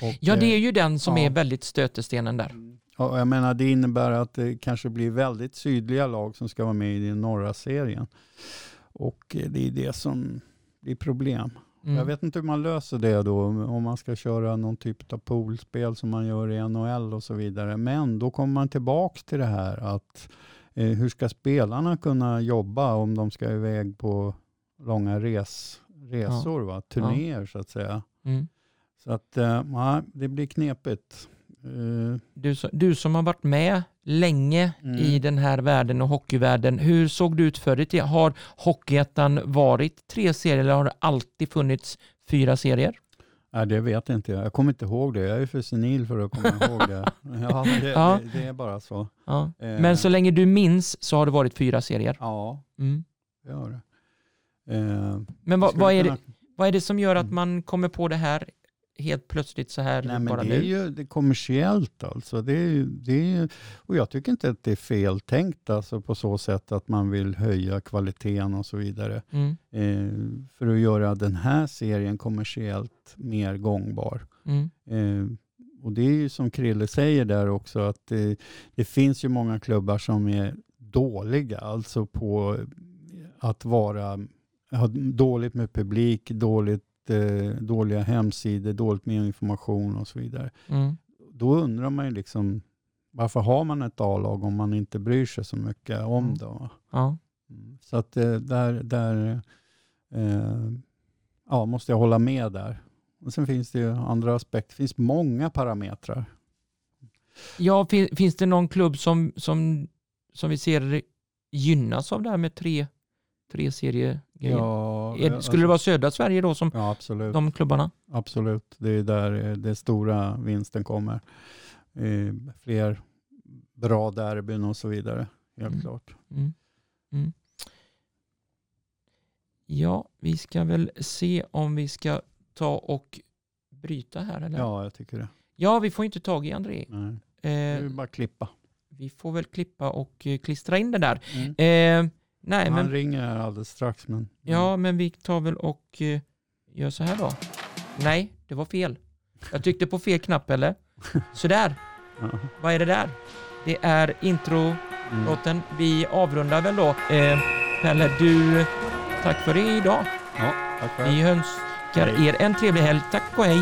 Och, Ja, det är eh, ju den som ja. är väldigt stötestenen där. och jag menar det innebär att det kanske blir väldigt sydliga lag som ska vara med i den norra serien. Och eh, det är det som blir problem. Mm. Jag vet inte hur man löser det då, om man ska köra någon typ av poolspel som man gör i NHL och så vidare. Men då kommer man tillbaks till det här att eh, hur ska spelarna kunna jobba om de ska iväg på långa res, resor, va? turnéer så att säga. Mm. Så att eh, det blir knepigt. Eh, Du, du som har varit med länge Mm. i den här världen och hockeyvärlden, hur såg det ut förr i tiden? Har Hockeyettan varit tre serier eller har det alltid funnits fyra serier? nej, det vet inte jag. Jag kommer inte ihåg det. Jag är för senil för att komma ihåg det. Ja, det, Ja. det, det är bara så. Ja. Eh, Men så länge du minns så har det varit fyra serier. Ja, Mm. det gör det. Eh, Men vad, vad, är det, vad är det som gör att Mm. man kommer på det här helt plötsligt så här Nej, men bara det är nu? ju det är kommersiellt alltså. Det är, det är, och jag tycker inte att det är fel tänkt alltså på så sätt att man vill höja kvaliteten och så vidare. Mm. Eh, för att göra den här serien kommersiellt mer gångbar. Mm. Eh, och det är ju som Krille säger där också att det, det finns ju många klubbar som är dåliga, alltså på att vara, dåligt med publik, dåligt, eh, dåliga hemsidor, dåligt med information och så vidare. Mm. Då undrar man ju liksom, varför har man ett A-lag om man inte bryr sig så mycket om Mm. det? Ja. Mm. Så att eh, där, där eh, ja, måste jag hålla med där. Och sen finns det ju andra aspekter. Det finns många parametrar. Ja, fin, finns det någon klubb som, som, som vi ser gynnas av det här med tre tre seriegrejer. Ja, Är- alltså- Skulle det vara södra Sverige då som Ja, absolut. de klubbarna? Absolut. Det är där eh, det stora vinsten kommer. Eh, Fler bra derbyn och så vidare. Helt Mm. klart. Mm. Mm. Ja, vi ska väl se om vi ska ta och bryta här eller? Ja, jag tycker det. Ja, vi får inte tag i André. Nej. Det Eh, är bara klippa. vi får väl klippa och eh, klistra in det där. Mm. Eh, nej, Han men, ringer här alldeles strax. Men, ja, men vi tar väl och eh, gör så här då. Nej, det var fel. Jag tryckte på fel knapp eller? Sådär, Ja. vad är det där? Det är intro-låten. Mm. Vi avrundar väl då. Eh, Pelle, du, tack för idag. Ja, tack själv. Vi önskar er en trevlig helg. Tack och hej.